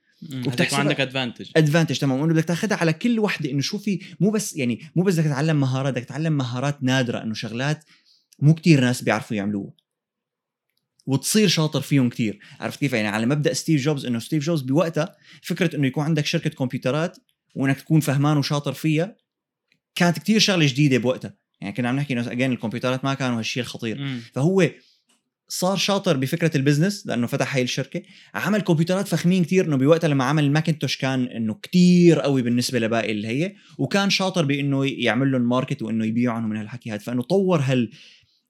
B: وبتحسب عندك advantage
A: advantage تمام. وإنه بدك تأخذها على كل وحدة إنه شو في مو بس يعني مو بس بدك تتعلم مهارات بدك تتعلم مهارات نادرة إنه شغلات مو كتير ناس بيعرفوا يعملوها. وتصير شاطر فيهم كتير. عرفت كيف؟ يعني على مبدأ ستيف جوبز إنه ستيف جوبز بوقتها فكرة إنه يكون عندك شركة كمبيوترات وإنك تكون فهمان وشاطر فيها كانت كتير شغلة جديدة بوقتها. يعني كنا عم نحكي إنه again الكمبيوترات ما كانوا هالشيء الخطير. فهو صار شاطر بفكرة ال business لأنه فتح هاي الشركة. عمل كمبيوترات فخمين كتير إنه بوقتها لما عمل الماكنتوش كان إنه كتير قوي بالنسبة لباقي اللي هي. وكان شاطر بإنه يعمل لهم market وإنه يبيعهم من هالحكي هذا. فإنه طور هال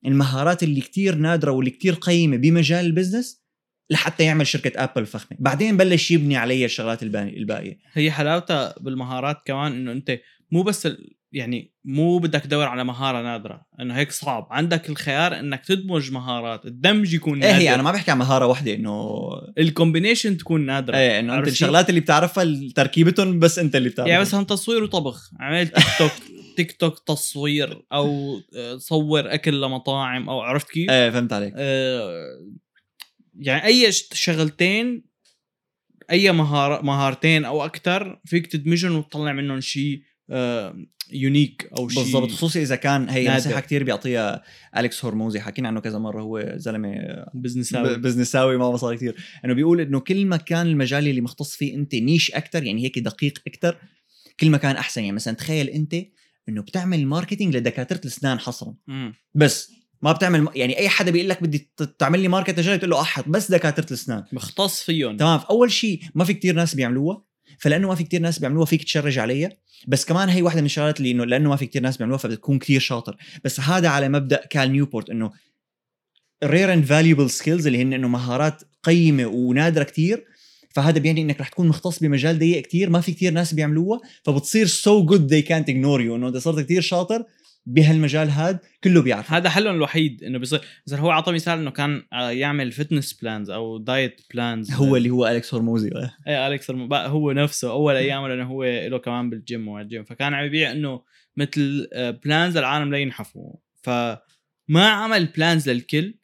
A: المهارات اللي كتير نادرة واللي كتير قيمة بمجال ال business لحتى يعمل شركة ابل فخمة. بعدين بلش يبني عليها الشغلات الباقي- الباقية.
B: هي حلاوتها بالمهارات كمان إنه أنت مو بس. يعني مو بدك تدور على مهارة نادرة إنه هيك صعب. عندك الخيار إنك تدمج مهارات الدمج يكون
A: إيه
B: نادر.
A: هي أنا ما بحكي عن مهارة واحدة إنه
B: ال combination تكون
A: نادرة. إيه إنه
B: أنت
A: الشغلات اللي بتعرفها تركيبتهم بس أنت اللي بتعرفها.
B: يعني مثلا تصوير وطبخ. عملت تيك توك تيك توك تصوير أو آه، صور أكل لمطاعم أو عرفت كيف؟
A: إيه فهمت عليك.
B: آه، يعني أي شغلتين أي مهارة مهارتين أو أكثر فيك تدمجهم وتطلع منهم شيء unique أو شيء
A: بالضبط خصوصي إذا كان هي. نصيحة كتير بيعطيها أليكس هرموزي حكينا عنه كذا مرة هو زلمة
B: business
A: ب- بزنساوي معه مصاري كتير. إنه بيقول إنه كل ما كان المجال اللي مختص فيه أنت niche أكثر يعني هيك دقيق أكثر كل ما كان أحسن. يعني مثلا تخيل أنت إنه بتعمل marketing لدكاترة الأسنان حصرا. بس ما بتعمل يعني أي حدا بيقول لك بدي تعمل لي marketing لجاي تقول له أحط بس دكاترة الأسنان.
B: مختص فيهم.
A: تمام؟ أول شيء ما في كتير ناس بيعملوها. فلأنه ما في كتير ناس بيعملوها فيك ت charge عليها. بس كمان هي واحدة من الشغلات اللي إنه لأنه ما في كتير ناس بيعملوها فبتكون كتير شاطر. بس هذا على مبدأ كال نيوبورت إنه rare and valuable skills اللي هن إنه مهارات قيمة ونادرة كتير فهذا بيعني إنك رح تكون مختص بمجال ضيق كتير ما في كتير ناس بيعملوها فبتصير so good they can't ignore you. إنه إذا صرت كتير شاطر بهالمجال هذا كله بيعرف
B: هذا حلهم الوحيد إنه بيصير مثلا هو اعطى مثال إنه كان آه، يعمل fitness plans أو diet plans
A: هو اللي هو أليكس هرموزي.
B: إيه الم- بقى هو نفسه أول أيامه لأنه هو له كمان بال gym وال gym فكان عم يبيع إنه مثل plans العالم لا ينحفوا. فما عمل plans للكل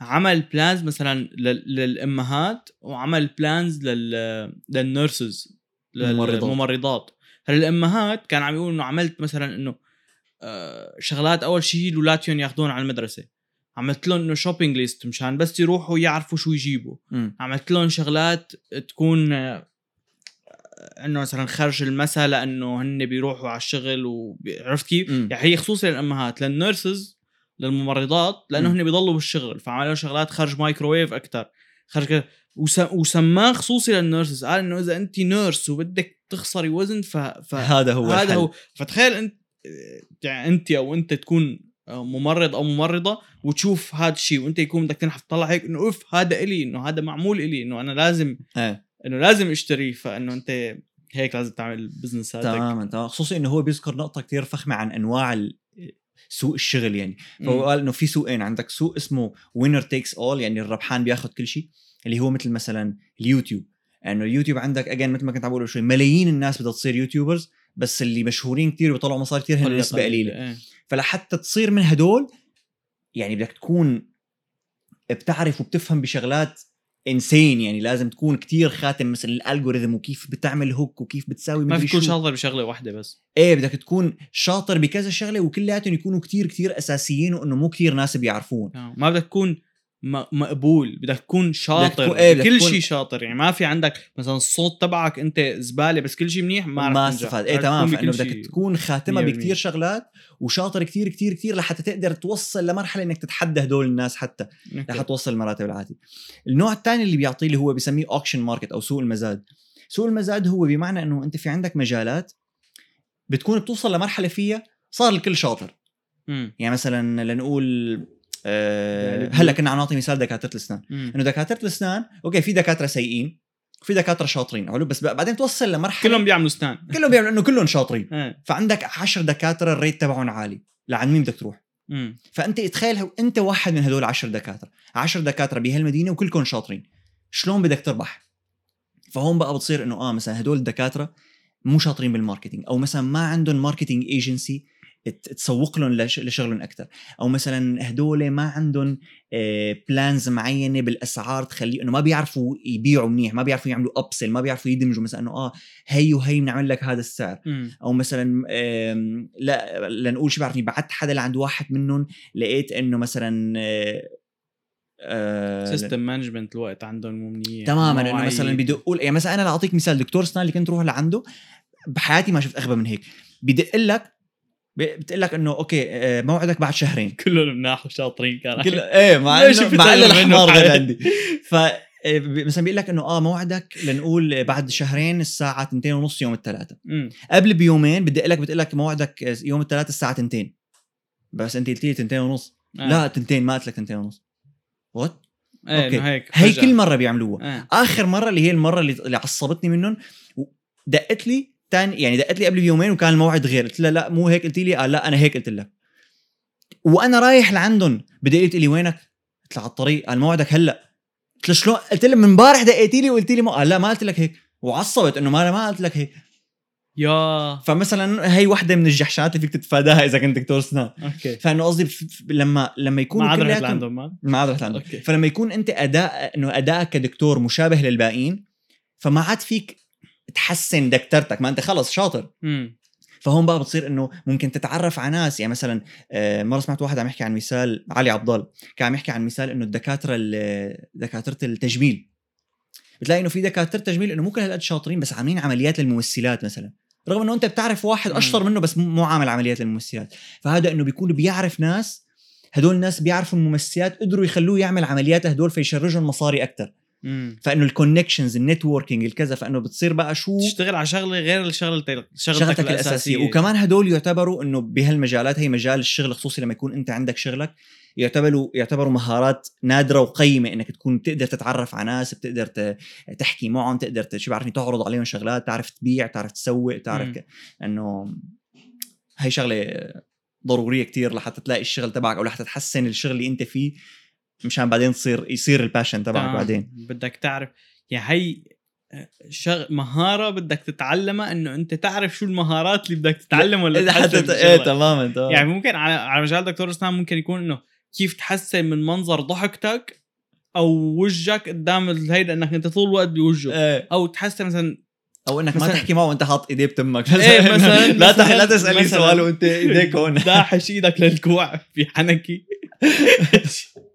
B: عمل plans مثلا لل- للأمهات وعمل plans لل لل
A: nurses.
B: للممرضات. هلا الامهات كان عم يقول إنه عملت مثلا إنه آه، شغلات أول شيء اولادهم ياخذون على المدرسة عملت لهم إنه shopping ليست مشان بس يروحوا يعرفوا شو يجيبوا
A: مم.
B: عملت لهم شغلات تكون آه، إنه مثلا خرج المساء لأنه هن بيروحوا على الشغل وعرفت كيف؟ يعني هي خصوصا للأمهات لل nurses للممرضات
A: لأنه.
B: هن بيضلوا بالشغل فعمل لهم شغلات خرج مايكروويف أكثر خرج كده وس- وسماه خصوصي لل nurses قال إنه إذا انت nurse وبدك تخسري وزن ف... ف...
A: هذا هو
B: هذا
A: الحل.
B: هو فتخيل أنت انت أو انت تكون ممرض أو ممرضة وتشوف هذا الشيء وانت يكون بدك تنحف تطلع هيك إنه أوف هذا إلي إنه هذا معمول إلي إنه أنا لازم
A: إيه.
B: إنه لازم أشتريه فإنه أنت هيك لازم تعمل business هذا
A: تماما تمام خصوصي إنه هو بيذكر نقطة كتير فخمة عن أنواع سوق الشغل يعني. فهو قال إنه في سوقين عندك سوق اسمه winner takes all يعني الربحان بياخذ كل شيء اللي هو مثل مثلا اليوتيوب. انه اليوتيوب عندك اجين مثل ما كنت عم بقول شوي ملايين الناس بدها تصير YouTubers بس اللي مشهورين كتير وبيطلعوا مصاري كتير هن نسبة قليلة
B: إيه.
A: فلحتى تصير من هدول يعني بدك تكون بتعرف وبتفهم بشغلات insane يعني لازم تكون كتير خاتم مثل ال algorithm وكيف بتعمل hook وكيف بتساوي
B: ما في تكون. شاطر بشغلة واحدة بس
A: إيه بدك تكون شاطر بكذا شغلة وكلياتهم يكونوا كتير كتير أساسيين وإنه مو كتير ناس بيعرفون
B: آه، ما بدك تكون مقبول بدك تكون شاطر
A: تكون- إيه، بدك
B: كل
A: تكون-
B: شيء شاطر يعني ما في عندك مثلا الصوت تبعك أنت زبالة بس كل شيء منيح ما
A: ما. استفاد
B: إيه
A: تمام فانه
B: بكل
A: بدك. تكون خاتمة
B: 100%.
A: بكتير شغلات وشاطر كتير كتير كتير لحتى تقدر توصل لمرحلة إنك تتحدى هدول الناس حتى. رح توصل المراتب العاليه النوع الثاني اللي بيعطيه اللي هو بسميه auction market أو سوق المزاد سوق المزاد هو بمعنى إنه أنت في عندك مجالات بتكون بتوصل لمرحلة فيها صار الكل شاطر
B: مم.
A: يعني مثلا لنقول آه
B: يعني
A: هلا كنا عم نعطي مثال دكاترة
B: الأسنان.
A: إنه دكاترة الأسنان أوكي في دكاترة سيئين وفي دكاترة شاطرين حلو بس بعدين توصل لمرحلة
B: كلهم بيعملوا أسنان.
A: كلهم بيعملوا إنه كلهم شاطرين.
B: إيه.
A: فعندك عشر دكاترة الريت تبعهم عالي. لعند مين بدك تروح؟
B: مم.
A: فأنت تخيل أنت واحد من هدول عشر دكاترة. عشر دكاترة بهالمدينة وكلكم شاطرين. شلون بدك تربح؟ فهون بقى بتصير إنه آه مثلا هدول الدكاترة مو شاطرين بال marketing أو مثلا ما عندهم marketing agency تسوق لهم لش- لشغلهم أكثر أو مثلا هدول ما عندهم plans معينة بالأسعار تخلي إنه ما بيعرفوا يبيعوا منيح ما بيعرفوا يعملوا upsell ما بيعرفوا يدمجوا مثلا إنه آه هي وهي بنعمل لك هذا السعر
B: مم.
A: أو مثلا لا لنقول شو بعرفني بعت حدا لعند واحد منهم لقيت إنه مثلا آه، آه،
B: system management الوقت عندهم مو منيح
A: تماما
B: إنه.
A: مثلا بدقوا يعني مثلا أنا لأعطيك مثال دكتور اسنان اللي كنت روح لعنده بحياتي ما شفت أغبى من هيك بدق لك بتقول لك إنه okay آه، موعدك بعد شهرين
B: كلهم مناح وشاطرين كان
A: كل إيه مع انه مع
B: إنه
A: الحمار غير؟ عندي ف آه، مثلا بيقول لك إنه آه موعدك لنقول بعد شهرين الساعة 2 ونص يوم الثلاثاء. قبل بيومين بدق لك بتقول لك موعدك يوم الثلاثاء الساعة 2 بس أنت قلت لي 2 ونص
B: آه.
A: لا 2 ما قلت لك 2 ونص
B: what
A: إيه
B: okay. هيك
A: هي. كل مرة بيعملوها
B: آه.
A: آخر مرة اللي هي المرة اللي, اللي عصبتني منهم دقت لي تاني يعني دقت لي قبل بيومين وكان الموعد غير قلت لها لا مو هيك قلت لي؟ آه لا أنا هيك قلت لك. وأنا رايح لعندهم. بدي قلت لي وينك؟ قلت لها على الطريق. قال موعدك هلأ. قلت له شلون؟ قلت لها من امبارح دقيتي لي وقلت لي ما قال لا ما قلت لك هيك. وعصبت إنه ما ما قلت لك هيك.
B: يا.
A: فمثلا هي وحدة من الجحشات اللي فيك تتفاداها إذا كنت دكتور اسنان.
B: okay.
A: فانه قصدي لما لما
B: ما
A: يكونوا
B: عاد رحت لعندهم ما
A: ما عاد رحت عندهم
B: okay.
A: فلما يكون أنت اداء إنه ادائك كدكتور مشابه للباقيين فما عاد فيك تحسن دكتورتك ما أنت خلص شاطر.
B: مم.
A: فهون بقى بتصير إنه ممكن تتعرف على ناس. يعني مثلا آه، مرة سمعت واحد عم يحكي عن مثال علي عبدال. كان عم يحكي عن مثال إنه الدكاترة ال- دكاترة التجميل. بتلاقي إنه في دكاترة تجميل إنه مو كل هالقد شاطرين بس عاملين عمليات للممثلات مثلا. رغم إنه أنت بتعرف واحد. أشطر منه بس مو- مو عامل عمليات للممثلات. فهذا إنه بيكون بيعرف ناس هدول الناس بيعرفوا الممثلات قدروا يخلوه يعمل عمليات هدول في charge هم مصاري أكثر
B: مم.
A: فإنه ال connections ال networking الكذا فإنه بتصير بقى شو
B: تشتغل على شغلة غير شغلتك,
A: شغلتك الأساسية وكمان هدول يعتبروا إنه بهالمجالات هي مجال الشغل خصوصي لما يكون أنت عندك شغلك يعتبروا يعتبروا مهارات نادرة وقيمة إنك تكون بتقدر تتعرف على ناس بتقدر تحكي معهم تقدر شو بعرفني تعرض عليهم شغلات تعرف تبيع تعرف تسوق تعرف. ك- إنه هي شغلة ضرورية كتير لحتى تلاقي الشغل تبعك أو لحتى تحسن الشغل اللي أنت فيه مشان بعدين تصير يصير الباشن تبعك
B: تمام.
A: بعدين.
B: بدك تعرف يعني هي شغ... مهارة بدك تتعلمها إنه أنت تعرف شو المهارات اللي بدك تتعلم ولا
A: إذا
B: تحسن
A: حتى
B: من إيه.
A: تماما تمام
B: يعني ممكن على على مجال دكتور اسنان ممكن يكون إنه كيف تحسن من منظر ضحكتك أو وجهك قدام الهيدا إنك أنت طول الوقت بوجهه.
A: إيه.
B: أو تحسن مثلا
A: أو إنك ما
B: مثلاً-
A: تحكي معه وأنت حاط إيديه بتمك.
B: إيه، مثلاً-
A: لا تح... لا
B: مثلاً.
A: سؤال وأنت إيديك هون.
B: داحش إيدك للكوع في حنكي.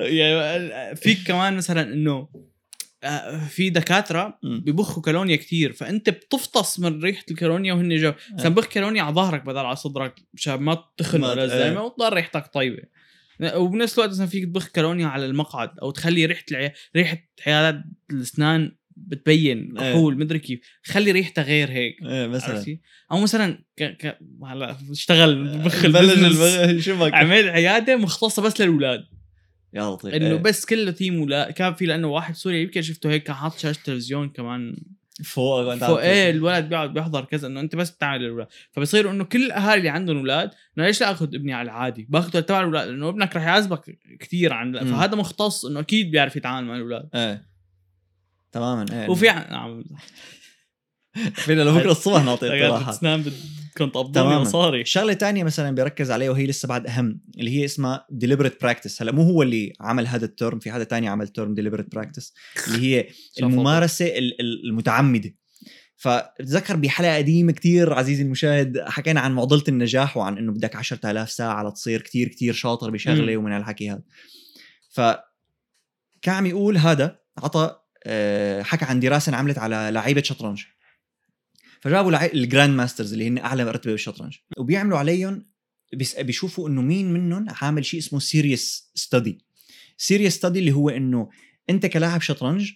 B: يعني فيك كمان مثلا إنه آه، في
A: دكاترة.
B: ببخوا كالونيا كتير فأنت بتفطس من ريحة الكالونيا وهن جو مثلا بخ كالونيا على ظهرك بدل على صدرك مشان ما تخن ولا. الزلمه وتضل ريحتك طيبة وبنفس الوقت مثلا فيك تبخ كالونيا على المقعد أو تخلي ريحة العي... ريحة عيادات الأسنان بتبين. كحول مدري كيف خلي ريحتها غير هيك
A: إيه مثلا
B: عرفتي؟ أو مثلا ك... ك... هلا اشتغل بخ
A: بلش
B: البزنس
A: البغ- شو بك
B: عمل عيادة مختصة بس للأولاد
A: يا لطيف.
B: إنه
A: إيه.
B: بس كله تيم ولا كان في لأنه واحد سوري يمكن شفته هيك كان حاط شاشه تلفزيون كمان.
A: فوق
B: فوق
A: إيه.
B: الولد بيقعد بيحضر كذا إنه أنت بس بتعمل الأولاد. فبصير إنه كل الأهالي اللي عندهم أولاد إنه ليش لا آخذ ابني على العادي؟ باخذه تبع الأولاد لأنه ابنك رح يعذبك كثير عن
A: مم.
B: فهذا مختص إنه أكيد بيعرف يتعامل مع الأولاد.
A: إيه. تماما إيه.
B: وفي نعم.
A: فينا لبكرة الصبح نعطي
B: قاعد تقبضوني
A: تماماً.
B: مصاري
A: شغلة تانية مثلا بيركز عليها وهي لسه بعد أهم اللي هي اسمها deliberate practice. هلا مو هو اللي عمل هذا الترم في حدا تاني عمل ترم deliberate practice اللي هي الممارسة ال- ال- المتعمدة. فبتذكر بحلقة قديمة كتير عزيزي المشاهد حكينا عن معضلة النجاح وعن إنه بدك 10000 ساعة لتصير كتير كتير شاطر بشغلة ومن هالحكي هذا. ف كان عم يقول هذا عطى آه، حكى عن دراسة انعملت على لعيبة شطرنج. فجابوا لعي... ال grand masters اللي هن أعلى رتبه بالشطرنج. وبيعملوا عليهم بيس... بيشوفوا إنه مين منهم عامل شيء اسمه serious study serious study اللي هو إنه أنت كلاعب شطرنج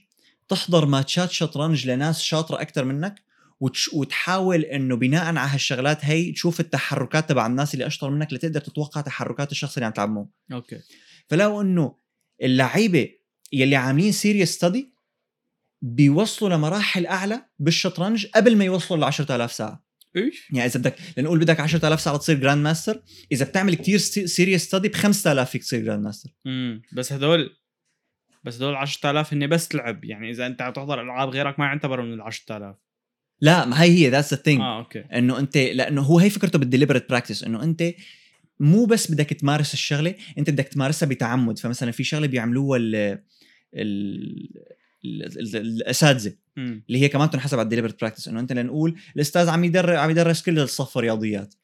A: تحضر ماتشات شطرنج لناس شاطرة أكثر منك وتش... وتحاول إنه بناء على هالشغلات هي تشوف التحركات تبع الناس اللي أشطر منك لتقدر تتوقع تحركات الشخص اللي عم تلعب معه.
B: okay.
A: فلقوا إنه اللعيبة يلي عاملين serious study بيوصلوا لمراحل أعلى بالشطرنج قبل ما يوصلوا ل 10000 ساعة.
B: إيش؟
A: يعني إذا بدك لنقول بدك 10000 ساعة تصير grand master إذا بتعمل كتير serious study ب 5000 فيك تصير grand master
B: امم بس هدول بس هدول 10000 هن بس لعب. يعني إذا أنت عم تحضر ألعاب غيرك ما يعتبروا من ال 10000
A: لا ما هي هي that's the thing
B: آه okay.
A: إنه أنت لأنه هو هي فكرته بال deliberate practice إنه أنت مو بس بدك تمارس الشغلة أنت بدك تمارسها بتعمد. فمثلا في شغلة بيعملوها ال ال ال- ال-
B: الأساتذة
A: اللي هي كمان تنحسب على ال deliberate practice إنه أنت لنقول الأستاذ عم يدرس عم يدرس كل الصف رياضيات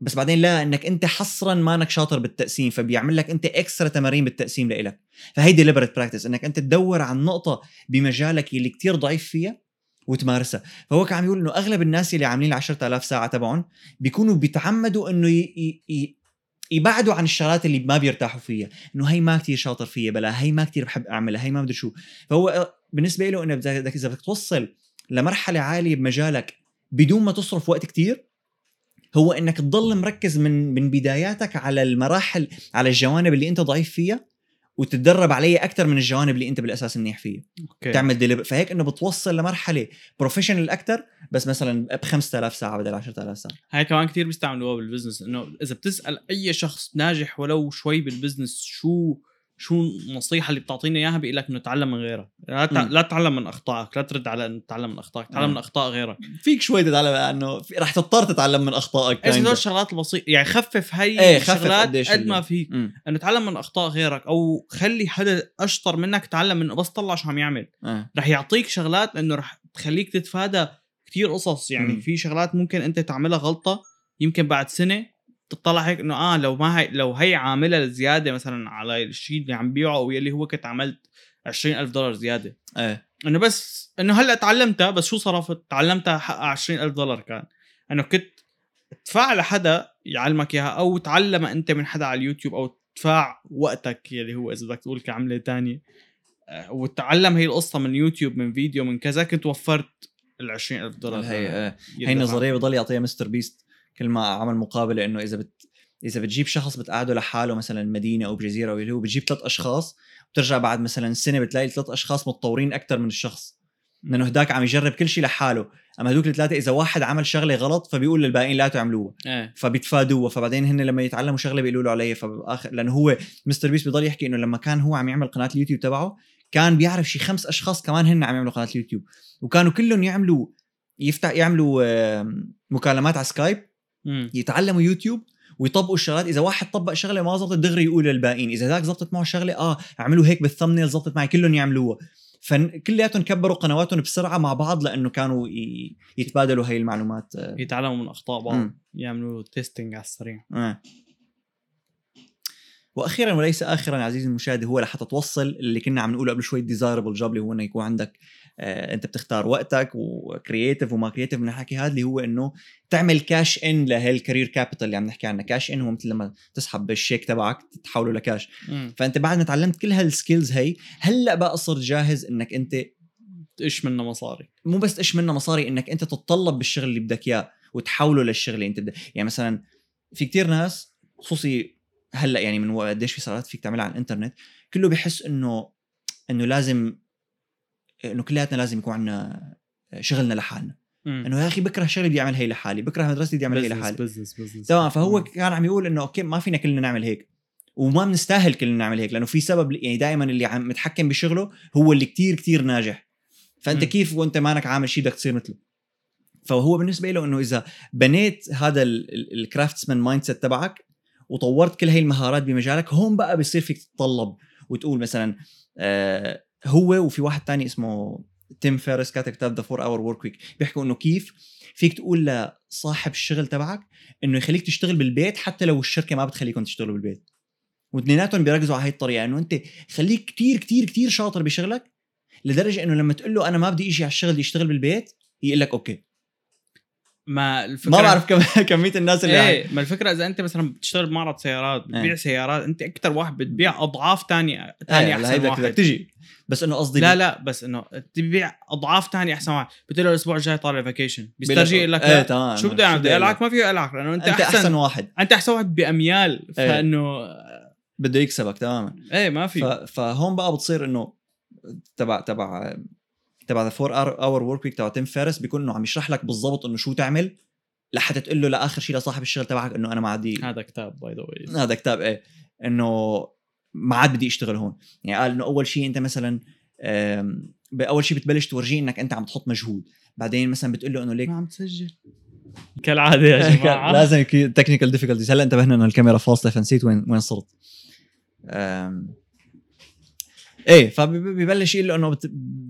A: بس بعدين لا إنك أنت حصرا مانك شاطر بالتقسيم فبيعمل لك أنت extra تمارين بالتقسيم لإلك. فهي deliberate practice إنك أنت تدور عن نقطة بمجالك اللي كتير ضعيف فيها وتمارسها. فهو كان عم يقول إنه أغلب الناس اللي عاملين 10000 ساعة تبعهم بيكونوا بيتعمدوا إنه ي... ي... ي... يبعدوا عن الشغلات اللي ما بيرتاحوا فيها. إنه هي ما كتير شاطر فيها بلا هي ما كتير بحب أعملها هي ما بدي شو. فهو بالنسبة له إنه بدك اذا بدك توصل لمرحلة عالية بمجالك بدون ما تصرف وقت كتير هو إنك تضل مركز من من بداياتك على المراحل على الجوانب اللي أنت ضعيف فيها وتتدرب عليها أكثر من الجوانب اللي أنت بالأساس منيح فيها.
B: okay.
A: تعمل deliver فهيك إنه بتوصل لمرحلة professional أكثر بس مثلا ب 5000 ساعة بدل 10000 ساعة.
B: هاي كمان كثير بيستعملوها بال business إنه إذا بتسأل أي شخص ناجح ولو شوي بالبزنس شو شو النصيحة اللي بتعطينا إياها بيقول لك إنه تعلم من غيرك لا تع...
A: مم.
B: لا تتعلم من أخطائك لا ترد على إنه تتعلم من أخطائك تعلم
A: مم.
B: من أخطاء غيرك
A: فيك شوي تتعلم انه في- رح تضطر تتعلم من
B: أخطائك
A: إيش.
B: هدول الشغلات البسيطة يعني خفف هي
A: خفف
B: الشغلات قد ما فيك. إنه تعلم من أخطاء غيرك أو خلي حدا أشطر منك تعلم منه بس طلع شو عم يعمل
A: آه.
B: رح يعطيك شغلات إنه رح تخليك تتفادى كتير قصص يعني
A: مم.
B: في شغلات ممكن أنت تعملها غلطة يمكن بعد سنة تطلع هيك إنه آه لو ما هي لو هي عاملها زياده مثلا على الشيء اللي عم بيعه أو يلي هو كنت عملت 20000 دولار زيادة.
A: إيه.
B: إنه بس إنه هلأ تعلمتها بس شو صرفت؟ تعلمتها حقها 20000 دولار كان. إنه كنت تدفع لحدا يعلمك إياها أو تعلمها أنت من حدا على اليوتيوب أو تدفع وقتك يلي هو إذا بدك تقول كعملة تانية. آه، وتتعلم هي القصة من يوتيوب من فيديو من كذا. كنت وفرت ال 20000 دولار
A: هي آه. هي. النظريه بضل يعطيها مستر بيست. كل ما عمل مقابلة إنه إذا بت إذا بتجيب شخص بتقعده لحاله مثلا مدينة أو بجزيره أو اللي هو بتجيب ثلاث أشخاص بترجع بعد مثلا سنة بتلاقي الثلاث أشخاص متطورين أكثر من الشخص. لأنه هداك عم يجرب كل شيء لحاله. أما هدوك الثلاثه إذا واحد عمل شغلة غلط فبيقول للباقيين لا تعملوها.
B: إيه.
A: فبيتفادوها. فبعدين هن لما يتعلموا شغلة بيقولوا له عليها. فباخر لأنه هو مستر بيست بيضل يحكي إنه لما كان هو عم يعمل قناة اليوتيوب تبعه كان بيعرف شي خمس أشخاص كمان هن عم يعملوا قناة اليوتيوب. وكانوا كلهم يعملوا يفتح يعملوا مكالمات على سكايب.
B: مم.
A: يتعلموا يوتيوب ويطبقوا الشغلات إذا واحد طبق شغلة ما زبطت دغري يقول للباقيين إذا ذاك زبطت معه شغلة آه اعملوا هيك بال thumbnail زبطت معي كلهم يعملوها فكلياتهم كبروا قنواتهم بسرعة مع بعض لأنه كانوا يتبادلوا هي المعلومات.
B: يتعلموا من أخطاء بعض
A: مم.
B: يعملوا testing على السريع
A: آه. وأخيرا وليس اخرا عزيزي المشاهد هو لحتى توصل اللي كنا عم نقوله قبل شوي desirable job اللي هو إنه يكون عندك آه انت بتختار وقتك و creative وما creative من الحكي هذا اللي هو إنه تعمل cash in لهال career capital اللي عم نحكي عنها cash in هو مثل لما تسحب بالشيك تبعك تحوله لكاش
B: مم.
A: فأنت بعد ما تعلمت كل هال skills هي هلأ بقى صرت جاهز إنك أنت
B: تقش منه مصاري.
A: مو بس تقش منه مصاري إنك أنت تتطلب بالشغل اللي بدك إياه وتحوله للشغل اللي أنت بدك. يعني مثلا في كتير ناس خصوصي هلأ يعني من قديش في صارت فيك تعملها على الإنترنت كله بحس إنه إنه لازم إنه كلياتنا لازم يكون عندنا شغلنا لحالنا. إنه يا أخي بكره شغلي بدي أعمل هي لحالي بكره مدرستي بدي أعمل هي لحالي
B: business business
A: تمام فهو
B: مم.
A: كان عم يقول إنه okay ما فينا كلنا نعمل هيك وما بنستاهل كلنا نعمل هيك لأنه في سبب يعني دائما اللي عم متحكم بشغله هو اللي كتير كتير ناجح فأنت
B: مم.
A: كيف وأنت مانك عامل شيء بدك تصير مثله فهو بالنسبة له إنه إذا بنيت هذا ال craftsman mindset تبعك وطورت كل هاي المهارات بمجالك هون بقى بصير فيك تتطلب وتقول مثلا آه هو وفي واحد تاني اسمه تيم فيريس كاتب كتاب The 4 Hour Workweek بيحكوا إنه كيف فيك تقول لصاحب الشغل تبعك إنه يخليك تشتغل بالبيت حتى لو الشركة ما بتخليكم تشتغلوا بالبيت. واثنيناتهم بيركزوا على هاي الطريقة إنه أنت خليك كتير كتير كتير شاطر بشغلك لدرجة إنه لما تقول له أنا ما بدي إجي على الشغل اشتغل بالبيت يقول لك okay.
B: ما الفكرة
A: ما بعرف كم كمية الناس اللي
B: إيه ما الفكرة إذا أنت مثلا بتشتغل بمعرض سيارات بتبيع
A: إيه.
B: سيارات أنت أكثر واحد بتبيع أضعاف ثانية
A: إيه
B: ثاني
A: هلا هي
B: احسن واحد.
A: بدك تجي بس إنه قصدي
B: لا لا بس إنه تبيع أضعاف ثانية أحسن واحد. بتقول له الأسبوع الجاي طالع vacation بيسترجي يقول لك إيه
A: تمام.
B: شو بدي أعمل؟ بدي
A: بدي
B: العك ما فيه العك لأنه أنت,
A: أنت
B: احسن,
A: أحسن واحد.
B: أنت أحسن واحد بأميال
A: إيه.
B: فانه
A: بده يكسبك تماما.
B: إيه ما. في.
A: فهون بقى بتصير إنه تبع تبع تبع The 4 Hour Workweek تبع تيم فيريس بيكون إنه عم يشرح لك بالضبط إنه شو تعمل لحتى تقول له لآخر شيء لصاحب الشغل تبعك إنه أنا ما عندي
B: هذا كتاب by the way
A: هذا كتاب إيه. إنه ما عاد بدي أشتغل هون. يعني قال إنه أول شيء أنت مثلا أول شيء بتبلش تورجيه إنك أنت عم تحط مجهود. بعدين مثلا بتقول له إنه ليك
B: ما عم تسجل. كالعادة يا جماعة.
A: لازم يكون technical difficulties هلأ انتبهنا إنه الكاميرا فاصلة فنسيت وين وين صرت. أم... إيه فبيبلش يقول له إنه.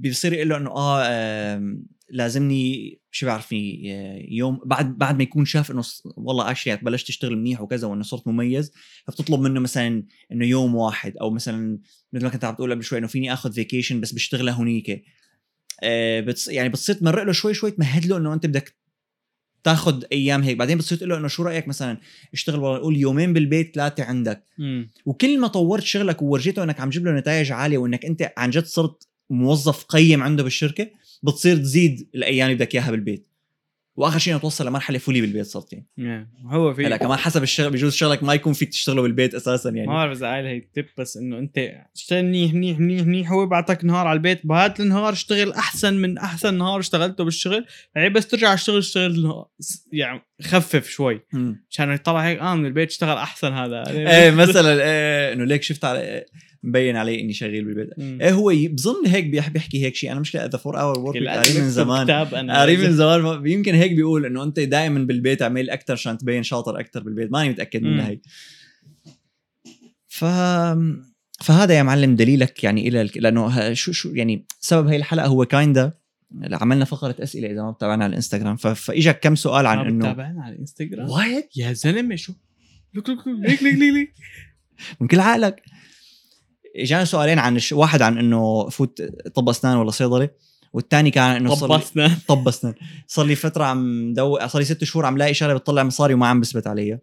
A: بيصير يقول له إنه آه. لازمني شو بعرفني آه، يوم بعد بعد ما يكون شاف إنه والله اشياء بلشت تشتغل منيح وكذا وإنه صرت مميز فبتطلب منه مثلا إنه يوم واحد أو مثلا مثل ما كنت عم تقول قبل شوي إنه فيني آخذ vacation بس بشتغلها هونيك آه بتص... يعني بتصير تمرق له شوي شوي تمهد له إنه أنت بدك تاخذ أيام هيك. بعدين بتصير تقول له إنه شو رأيك مثلا اشتغل والله قول يومين بالبيت ثلاثة عندك.
B: مم.
A: وكل ما طورت شغلك وورجيته إنك عم تجيب له نتائج عالية وإنك أنت عن جد صرت موظف قيم عنده بالشركة بتصير تزيد الأيام اللي بدك إياها بالبيت. واخر شيء توصل لمرحلة فولي بالبيت صرت يعني.
B: هو في
A: هلا كمان حسب الشغل بجوز شغلك ما يكون فيك تشتغله بالبيت أساسا
B: ما
A: يعني
B: بعرف إذا قايل هي تip بس إنه أنت اشتغل منيح منيح منيح منيح. هو بعطيك نهار على البيت بهذا النهار اشتغل أحسن من أحسن نهار اشتغلته بالشغل. يعني بس ترجع على الشغل اشتغل يعني خفف شوي.
A: مم.
B: عشان يطلع هيك آه من البيت اشتغل أحسن هذا.
A: إيه مثلا إيه إنه ليك شفت على مبين علي إني شغال بالبيت. إيه هو بظن هيك بيح- بيحكي هيك شيء أنا مشكلة the four hour
B: work
A: قريب من زمان. قريب من زمان. ما- يمكن هيك بيقول إنه أنت دائما بالبيت اعمل أكثر عشان تبين شاطر أكثر بالبيت. ماني
B: متأكد.
A: منها هي ف فهذا يا معلم دليلك يعني إلى. لأنه شو شو يعني سبب هي الحلقة هو kinda عملنا فقرة أسئلة إذا ما بتابعنا على الإنستغرام. فاجاك كم سؤال عن انه
B: تابعنا على الإنستغرام.
A: وايد
B: يا زلمة شو؟ لوك ليك ليك ليك ليك.
A: من كل عقلك. اجانا سؤالين عن الش... واحد عن إنه فوت طب أسنان ولا صيدله والثاني كان إنه لي-
B: طبسنا
A: طب أسنان. صار لي فترة عم دو صار لي ست شهور عم لاقي شغلة بتطلع مصاري وما عم بثبت عليها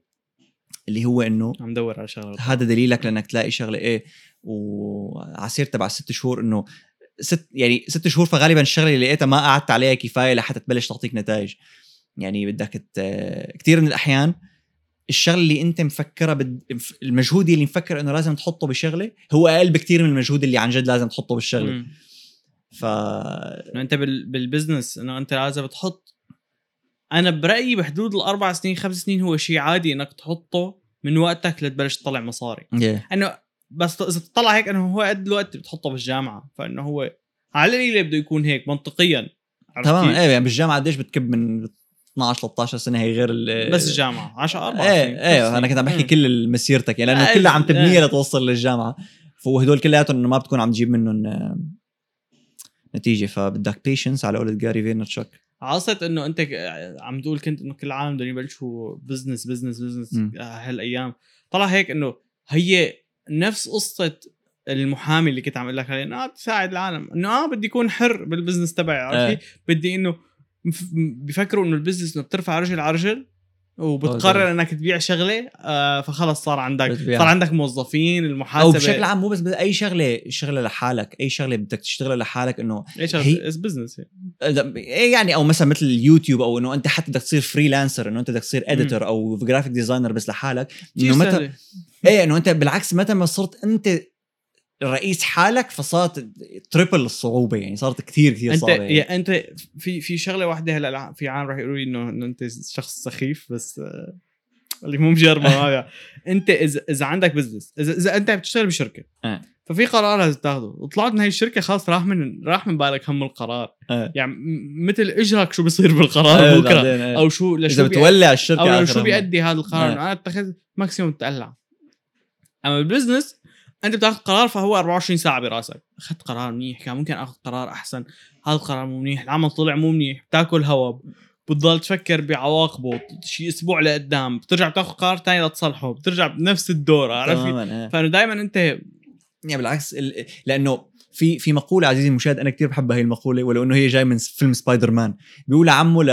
A: اللي هو إنه
B: عم دور على شغلة.
A: هذا دليلك لأنك تلاقي شغلة إيه وعسير تبع الست شهور إنه ست يعني ست شهور فغالبا الشغلة اللي لقيتها ما قعدت عليها كفاية لحتى تبلش تعطيك نتائج. يعني بدك. كثير من الأحيان الشغلة اللي انت مفكرها بد... المجهود اللي مفكر انه لازم تحطه بشغلة هو أقل بكثير من المجهود اللي عن جد لازم تحطه بالشغلة
B: مم.
A: ف
B: انت بال... بالبزنس إنه انت لازم تحط أنا برأيي بحدود الأربع سنين خمس سنين هو شيء عادي إنك تحطه من وقتك لتبلش تطلع مصاري
A: yeah.
B: إنه بس إذا تطلع هيك إنه هو قد الوقت بتحطه بالجامعة فإنه هو على القليله بده يكون هيك منطقيا
A: تمام؟ إيه يعني بالجامعة قديش بتكب من 12 13 سنة هي غير ال...
B: بس الجامعة 10 4
A: إيه إيه أنا كنت عم بحكي كل مسيرتك يعني لأنه
B: إيه،
A: كلها عم تبنيها
B: إيه.
A: لتوصل للجامعة فهدول كلياتهم إنه ما بتكون عم تجيب منهم آه، نتيجة فبدك patience على قولة Gary Vaynerchuk
B: عاصت إنه أنت ك- عم تقول كنت إنه كل العالم بدهم يبلشوا business business
A: business.
B: هالأيام طلع هيك إنه هي نفس قصة المحامي اللي كنت عم أقول لك عليه إنه آه تساعد العالم إنه آه بدي اكون حر بال business تبعي عرفت
A: إيه.
B: كيف؟ بدي إنه بيفكروا إنه ال business إنه بترفع رجل على رجل وبتقرر إنك تبيع شغلة آه فخلص صار عندك
A: بتبيعها.
B: صار عندك موظفين
A: أو
B: المحاسبه
A: بشكل عام مو بس أي شغلة شغلة لحالك أي شغلة بدك تشتغلها لحالك
B: إنه
A: هي-
B: as business
A: إيه يعني أو مثلا مثل اليوتيوب أو إنه أنت حتى بدك تصير freelancer إنه أنت بدك تصير editor أو graphic designer بس لحالك. إنه متى إيه إنه أنت بالعكس متى ما صرت أنت رئيس حالك فصارت triple الصعوبة يعني صارت كثير كثير
B: أنت
A: صعبة يعني.
B: أنت في في شغلة واحدة هلأ في عالم راح يقولوا لي إنه أنت شخص سخيف بس آه، اللي مو مجربة بيع. أنت إذا إذا عندك business إذا إذا أنت بتشتغل بشركة
A: آه.
B: ففي قرار لازم تاخذه وطلعت من هاي الشركة خلاص راح من راح من بالك هم القرار
A: آه.
B: يعني مثل إجرك شو بيصير بالقرار
A: بكرة.
B: أو شو
A: إذا
B: لشو
A: بتولع
B: الشركة
A: أو
B: شو. بيأدي هذا القرار. أنا اتخذ maximum تقلع أما بال business أنت بتاخذ قرار فهو 24 ساعة براسك. أخذت قرار منيح كان ممكن آخذ قرار أحسن. هذا القرار مو منيح العمل طلع مو منيح بتاكل هوا بتضل تفكر بعواقبه شيء أسبوع لقدام بترجع بتاخذ قرار ثاني لتصلحه بترجع بنفس الدور عرفت؟
A: إيه.
B: فأنه دائما أنت
A: يعني بالعكس ال... لأنه في في مقولة عزيزي المشاهد أنا كثير بحبها هي المقولة ولو إنه هي جاي من فيلم سبايدر مان بيقول عمه ل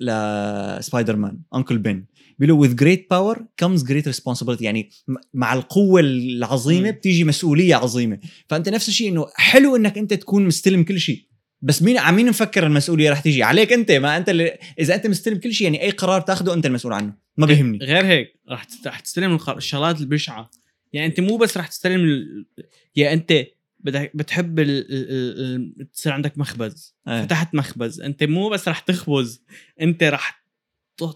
A: ل سبايدر مان أنكل بن. بيقول له with great power comes great responsibility. يعني مع القوة
B: العظيمة.
A: بتيجي مسؤولية عظيمة. فأنت نفس الشيء إنه حلو إنك أنت تكون مستلم كل شيء. بس مين عم مين مفكر المسؤولية رح تيجي؟ عليك أنت. ما أنت اللي إذا أنت مستلم كل شيء يعني أي قرار تاخده أنت المسؤول عنه. ما بيهمني.
B: غير هيك رح رح تستلم الشغلات البشعة. يعني أنت مو بس رح تستلم ال... يا أنت بدك بتحب ال... ال... ال... تصير عندك مخبز.
A: إيه.
B: فتحت مخبز. أنت مو بس رح تخبز أنت رح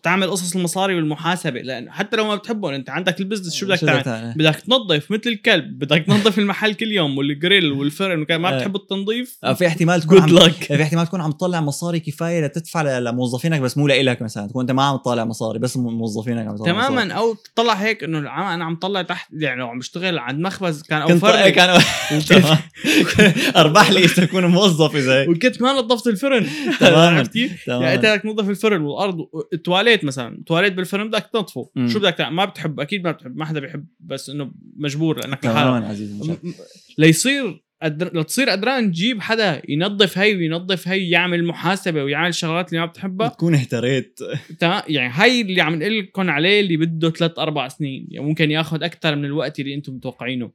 B: تعمل قصص المصاري والمحاسبة لأنه حتى لو ما بتحبهم أنت عندك ال business شو بدك تعمل بدك تنظف مثل الكلب بدك تنظف المحل كل يوم والجريل والفرن وكذا ما
A: إيه.
B: بتحب التنظيف
A: آه، في احتمال تكون عم في احتمال تكون عم تطلع مصاري كفاية لتدفع لموظفينك بس مو لإلك مثلا تكون أنت ما عم تطلع مصاري بس موظفينك عم مصاري.
B: تماما أو تطلع هيك إنه أنا عم طلع تحت يعني عم بشتغل عند مخبز كان اوفر لي
A: كان أرباح لي أكون موظف إذا هيك
B: وكنت ما نظفت الفرن
A: تماماً.
B: يعني. أنت بدك تنظف الفرن والأرض التواليت مثلا التواليت بالفرن بدك تنظفه.
A: مم.
B: شو بدك تعمل؟ ما بتحب أكيد ما بتحب ما حدا بيحب بس إنه مجبور لأنك لحالك. ليصير قدر... لتصير قدران تجيب حدا ينظف هي وينظف هي يعمل محاسبة ويعمل الشغلات اللي ما بتحبها.
A: بتكون اهتريت.
B: تمام يعني هاي اللي عم نقول لكم عليه اللي بده ثلاث أربع سنين. يعني ممكن ياخذ أكثر من الوقت اللي أنتم متوقعينه.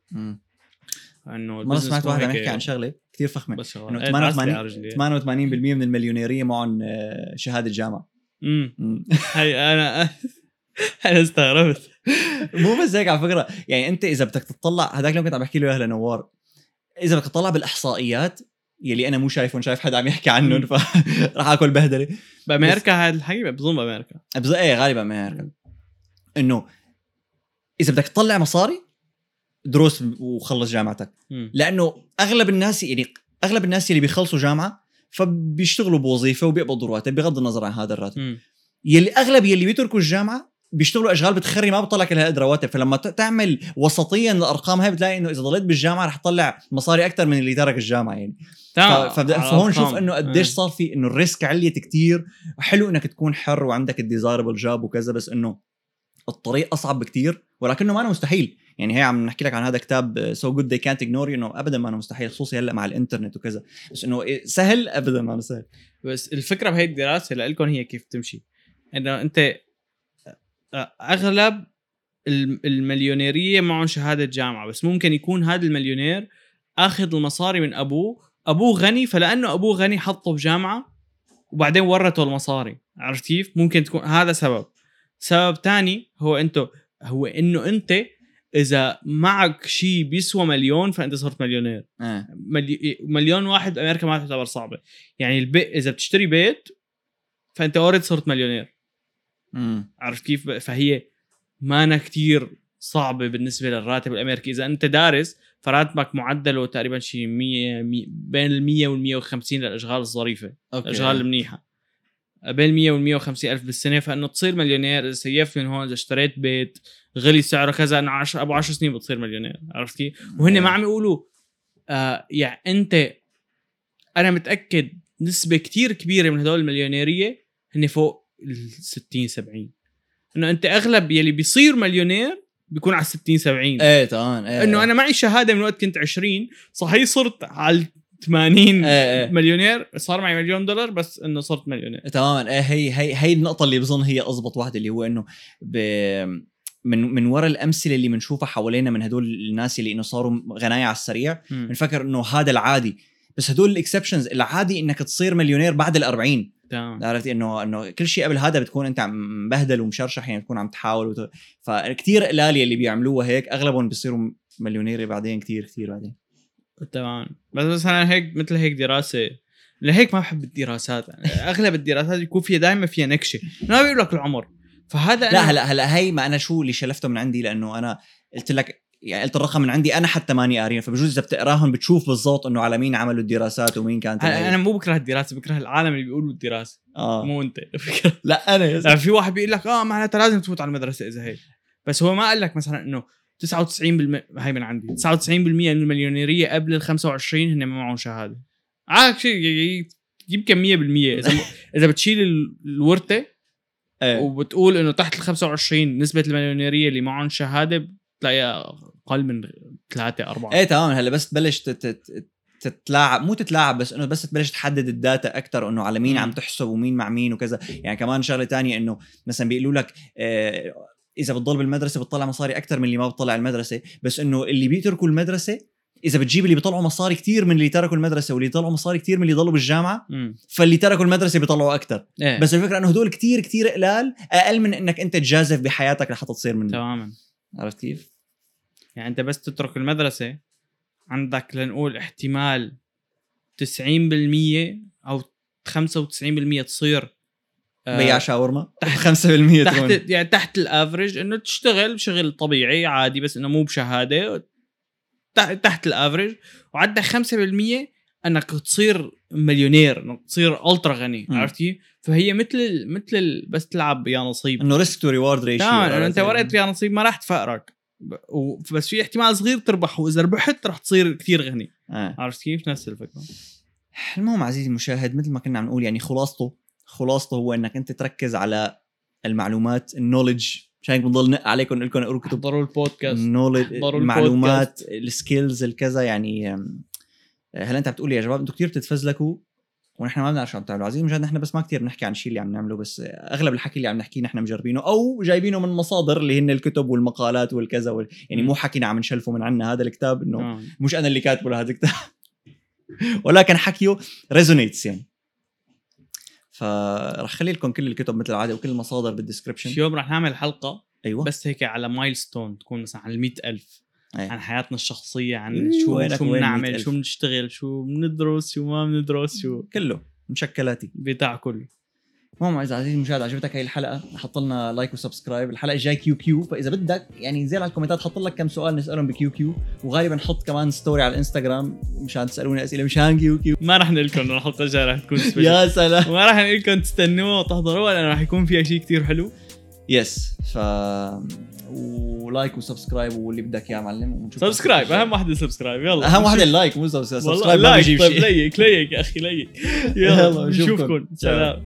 A: إنه
B: مرة
A: سمعت واحد عم يحكي عن شغلة كثير فخمة.
B: شغلات
A: 88
B: على رجلي.
A: 88% من المليونيرية معهم آه، شهادة جامعه
B: امم. هي أنا أنا استغربت.
A: مو بس هيك على فكرة. يعني أنت إذا بدك تطلع هذاك لو كنت عم بحكي له اياها لنوار إذا بدك تطلع بالإحصائيات يلي أنا مو شايفهم شايف حدا عم يحكي عنهم. فراح آكل بهدلة.
B: بأمريكا هذا الحقيقة بظن بأمريكا.
A: بس إيه غالبا أمريكا إنه إذا بدك تطلع مصاري دروس وخلص جامعتك.
B: مم.
A: لأنه أغلب الناس يعني أغلب الناس اللي بيخلصوا جامعة فبيشتغلوا بوظيفة وبيقبضوا رواتب بغض النظر عن هذا الراتب
B: مم.
A: يلي أغلب يلي بيتركوا الجامعة بيشتغلوا أشغال بتخري ما بتطلع كل هالقد رواتب فلما تعمل وسطيا الأرقام هاي بتلاقي إنه إذا ضليت بالجامعة رح تطلع مصاري أكثر من اللي ترك الجامعة يعني
B: تمام
A: فهون شوف. إنه قديش. صار في إنه الريسك عليت كتير حلو إنك تكون حر وعندك ال desirable job وكذا بس إنه الطريق أصعب بكتير ولكنه ما أنا مستحيل يعني هي عم نحكي لك عن هذا كتاب سو جود ذي كانت اجنور إنه ابدا ما أنا مستحيل خصوصي هلأ مع الإنترنت وكذا. بس إنه إيه، سهل؟ ابدا ما أنا سهل.
B: بس الفكرة بهي الدراسة لكم هي كيف تمشي. إنه أنت أغلب الم- المليونيرية معهم شهادة جامعة بس ممكن يكون هذا المليونير آخذ المصاري من أبوه. أبوه غني فلأنه أبوه غني حطه بجامعة وبعدين ورثه المصاري. عرفت كيف؟ ممكن تكون هذا سبب. سبب تاني هو انت هو إنه أنت إذا معك شيء بيسوى مليون فأنت صرت مليونير.
A: آه.
B: ملي... مليون واحد بامريكا ما تعتبر صعبة. يعني البيت إذا بتشتري بيت فأنت already صرت مليونير.
A: مم.
B: عرفت كيف؟ فهي مانا كتير صعبة بالنسبة للراتب الأمريكي. إذا أنت دارس فراتبك معدله تقريبا شيء 100 مي- بين ال 100 وال 150 للأشغال الظريفة.
A: okay.
B: الأشغال المنيحة. بين ال 100 وال 150 ألف بالسنة فإنه تصير مليونير. إذا سيفت من هون إذا اشتريت بيت غلي سعره كذا إنه 10 أبو 10 سنين بتصير مليونير. عرفت كيف؟ وهن ما عم يقولوا آه يعني أنت أنا متأكد نسبة كتير كبيرة من هدول المليونيرية هن فوق ال 60 70 إنه أنت أغلب يلي بيصير مليونير بيكون على 60 70
A: إيه تمام إيه.
B: إنه أنا معي شهادة من وقت كنت 20 صحيح صرت على 80
A: إيه إيه.
B: مليونير صار معي مليون دولار بس إنه صرت مليونير.
A: تماما. إيه هي هي هي النقطة اللي بظن هي أضبط واحدة اللي هو إنه ب من من وراء الأمثلة اللي بنشوفها حوالينا من هدول الناس اللي إنه صاروا غنايا على السريع. بنفكر إنه هذا العادي. بس هدول ال exceptions العادي إنك تصير مليونير بعد ال 40
B: تمام.
A: عرفت؟ إنه إنه كل شيء قبل هذا بتكون أنت عم مبهدل ومشرشح يعني بتكون عم تحاول وت... فكتير قلال اللي بيعملوها هيك أغلبهم بيصيروا مليونير بعدين كتير كتير بعدين.
B: تمام. بس مثلا هيك مثل هيك دراسة. لهيك ما بحب الدراسات. أغلب الدراسات يكون فيها دائما فيها نكشة. ما بيقول لك العمر. فهذا
A: لا هلا هلأ هي ما أنا شو اللي شلفته من عندي؟ لأنه أنا قلت لك يعني قلت الرقم من عندي. أنا حتى ماني قاريين فبجوز إذا بتقراهم بتشوف بالضبط إنه على مين عملوا الدراسات ومين كانت أنا.
B: أنا مو بكره الدراسة بكره العالم اللي بيقولوا الدراسة.
A: آه.
B: مو أنت.
A: لا أنا
B: يعني في واحد بيقول لك آه معناتها لازم تفوت على المدرسة إذا هيك. بس هو ما قال لك مثلا إنه 99% هاي من عندي 99% من المليونيرية قبل ال 25 هن ما معهم شهادة. عارف شيء يمكن 100% إذا إذا بتشيل ال- الورثة
A: إيه.
B: وبتقول إنه تحت ال 25 نسبة المليونيرية اللي معهم شهادة بتلاقيها أقل من 3 4
A: إيه تمام. هلأ بس تبلش تت- تت- تتلاعب مو تتلاعب بس إنه بس تبلش تحدد الداتا أكثر إنه على مين. عم تحسب ومين مع مين وكذا. يعني كمان شغلة تانية إنه مثلا بيقولوا لك آه إذا بتضل بالمدرسة بتطلع مصاري أكثر من اللي ما بتطلع المدرسة. بس إنه اللي بيتركوا المدرسة إذا بتجيب اللي بيطلعوا مصاري كتير من اللي تركوا المدرسة واللي طلعوا مصاري كتير من اللي ضلوا بالجامعة
B: امم
A: فاللي تركوا المدرسة بيطلعوا أكثر
B: إيه.
A: بس الفكرة إنه هدول كتير كتير قلال أقل من إنك أنت تجازف بحياتك لحتى تصير من
B: تماما.
A: عرفت كيف؟
B: يعني أنت بس تترك المدرسة عندك لنقول احتمال 90% أو 95% تصير آه،
A: بيع شاورما.
B: تحت-
A: 5% تكون
B: تحت يعني تحت ال average إنه تشتغل شغل طبيعي عادي بس إنه مو بشهادة. تحت, تحت ال average وعندك 5% إنك تصير مليونير إنك تصير ultra غني
A: مم.
B: عرفت كيف؟ فهي مثل مثل بس تلعب يا نصيب.
A: إنه risk to reward ratio
B: تمام أنت ورقه يا نصيب ما راح تفقرك بس في احتمال صغير تربح وإذا ربحت راح تصير كثير غني.
A: آه.
B: عرفت كيف؟ نفس الفكرة.
A: المهم عزيزي المشاهد مثل ما كنا عم نقول يعني خلاصته خلاصته هو إنك أنت تركز على المعلومات ال knowledge مشان هيك بنضل نق عليكم نقول لكم اقروا كتب
B: احضروا البودكاست
A: ال
B: knowledge
A: المعلومات ال skills الكذا يعني أم، هلا أنت بتقول يا شباب أنتم كثير بتتفزلكوا ونحن ما بنعرف شو عم تعملوا. عزيزي المشاهد نحن بس ما كثير بنحكي عن الشيء اللي عم نعمله بس أغلب الحكي اللي عم نحكيه نحن مجربينه أو جايبينه من مصادر اللي هن الكتب والمقالات والكذا وال... يعني. مو حكينا عم نشلفه من عنا هذا الكتاب إنه
B: تمام.
A: مش أنا اللي كاتبه لهذا الكتاب. ولكن حكيه resonates يعني. فرح خلي لكم كل الكتب مثل العادة وكل المصادر
B: بال
A: description
B: يوم رح نعمل حلقة
A: أيوه
B: بس هيك على milestone تكون مثلا على المئة ألف
A: أي.
B: عن حياتنا الشخصية عن شو شو بنعمل
A: 100,000.
B: شو بنشتغل شو بندرس شو ما بندرس شو
A: كله مشكلاتي
B: بتاع كله
A: المهم عزيزي المشاهد عجبتك هاي الحلقة؟ حط لنا like و subscribe الحلقة الجاي Q&A فإذا بدك يعني انزل على الكومنتات حط لك كم سؤال نسألهم ب Q&A وغالبا نحط كمان story على الانستغرام مشان تسألوني أسئلة مشان Q&A
B: ما رح نقول لكم الحلقة الجاية رح تكون special
A: يا سلام.
B: وما رح نقول لكم تستنوها وتحضروها لأنه رح يكون فيها شيء كتير حلو.
A: yes ف و like و subscribe واللي بدك اياه معلم
B: subscribe أهم واحدة subscribe يلا.
A: أهم واحدة ال like مو subscribe
B: والله
A: subscribe ما like
B: طيب ليك ليك يا أخي ليك.
A: يلا،.
B: نشوفكم. سلام.